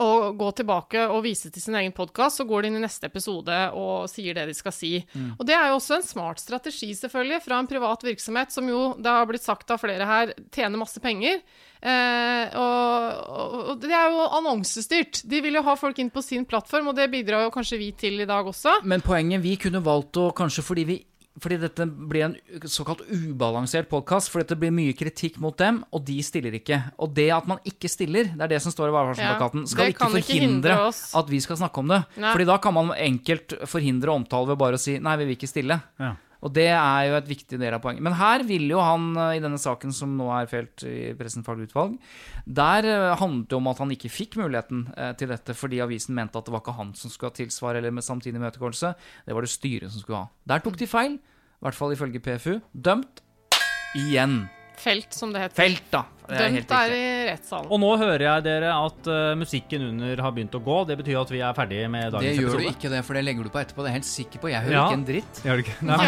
å gå tilbake og vise til sin egen podkast, så går de inn i neste episode og sier det de skal si. Mm. Og det er jo også en smart strategi, selvfølgelig, fra en privat virksomhet som jo, det har blitt sagt av flere her, tjener masse penger. Eh, og, og, og det er jo annonsestyrt. De vil jo ha folk inn på sin plattform, og det bidrar jo kanskje vi til i dag også. Men poenget Vi kunne valgt å kanskje fordi vi fordi dette blir en såkalt ubalansert podkast, for det blir mye kritikk mot dem, og de stiller ikke. Og det at man ikke stiller, det er det som står i varevarselplakaten, skal ikke forhindre ikke at vi skal snakke om det. Nei. Fordi da kan man enkelt forhindre omtale ved bare å si nei, vi vil ikke stille. Ja. Og det er jo et viktig del av poenget. Men her ville jo han, eh, i denne saken som nå er felt i Pressens faglige utvalg, der eh, handlet det om at han ikke fikk muligheten eh, til dette fordi avisen mente at det var ikke han som skulle ha tilsvar eller med samtidig imøtegåelse, det var det styret som skulle ha. Der tok de feil, i hvert fall ifølge PFU. Dømt igjen. Felt, som det heter. Felt, da. Det er Dømt er i rettssalen. Og nå hører jeg dere at uh, musikken under har begynt å gå. Det betyr at vi er ferdige med dagens episode. Det gjør episode. du ikke det, for det legger du på etterpå. Det er jeg helt sikker på. Jeg hører Ja. ikke en dritt. Gjør du ikke? Nei,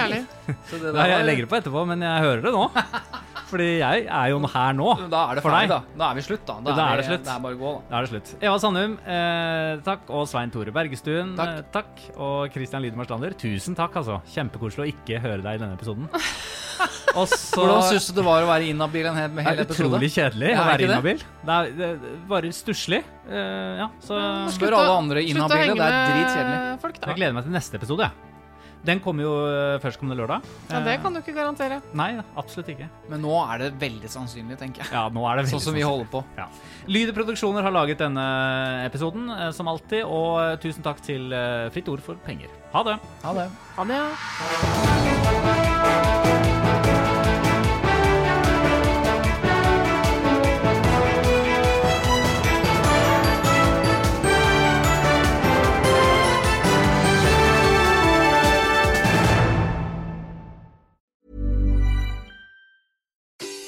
[LAUGHS] det der Nei, jeg legger det på etterpå, men jeg hører det nå. [LAUGHS] Fordi jeg er jo her nå. Da er det for ferdig, deg. da. Da er vi slutt, da. Da er det slutt. Det er bare å gå, da. Da er det slutt. Eva Sandum, eh, takk. Og Svein Tore Bergestuen, Takk. Eh, takk. Og Christian Slander, tusen takk, altså. Kjempekoselig å ikke høre deg i denne episoden. [LAUGHS] Og så Hvordan syns du det var å være inhabil en hel, er episode? utrolig kjedelig Ja, å være inhabil. Det er, det er bare stusslig. Uh, ja, så Spør alle andre inhabile. Det er dritkjedelig. folk, da. jeg gleder meg til neste episode. jeg. Den kommer jo eh, førstkommende lørdag. Ja, det kan du ikke garantere. Nei, absolutt ikke. Men nå er det veldig sannsynlig, tenker jeg. Ja, nå er det Sånn som vi holder på. Ja. Lyder Produksjoner har laget denne episoden, eh, som alltid. Og eh, tusen takk til eh, Fritt Ord for penger. Ha det. Ha det. Ha det,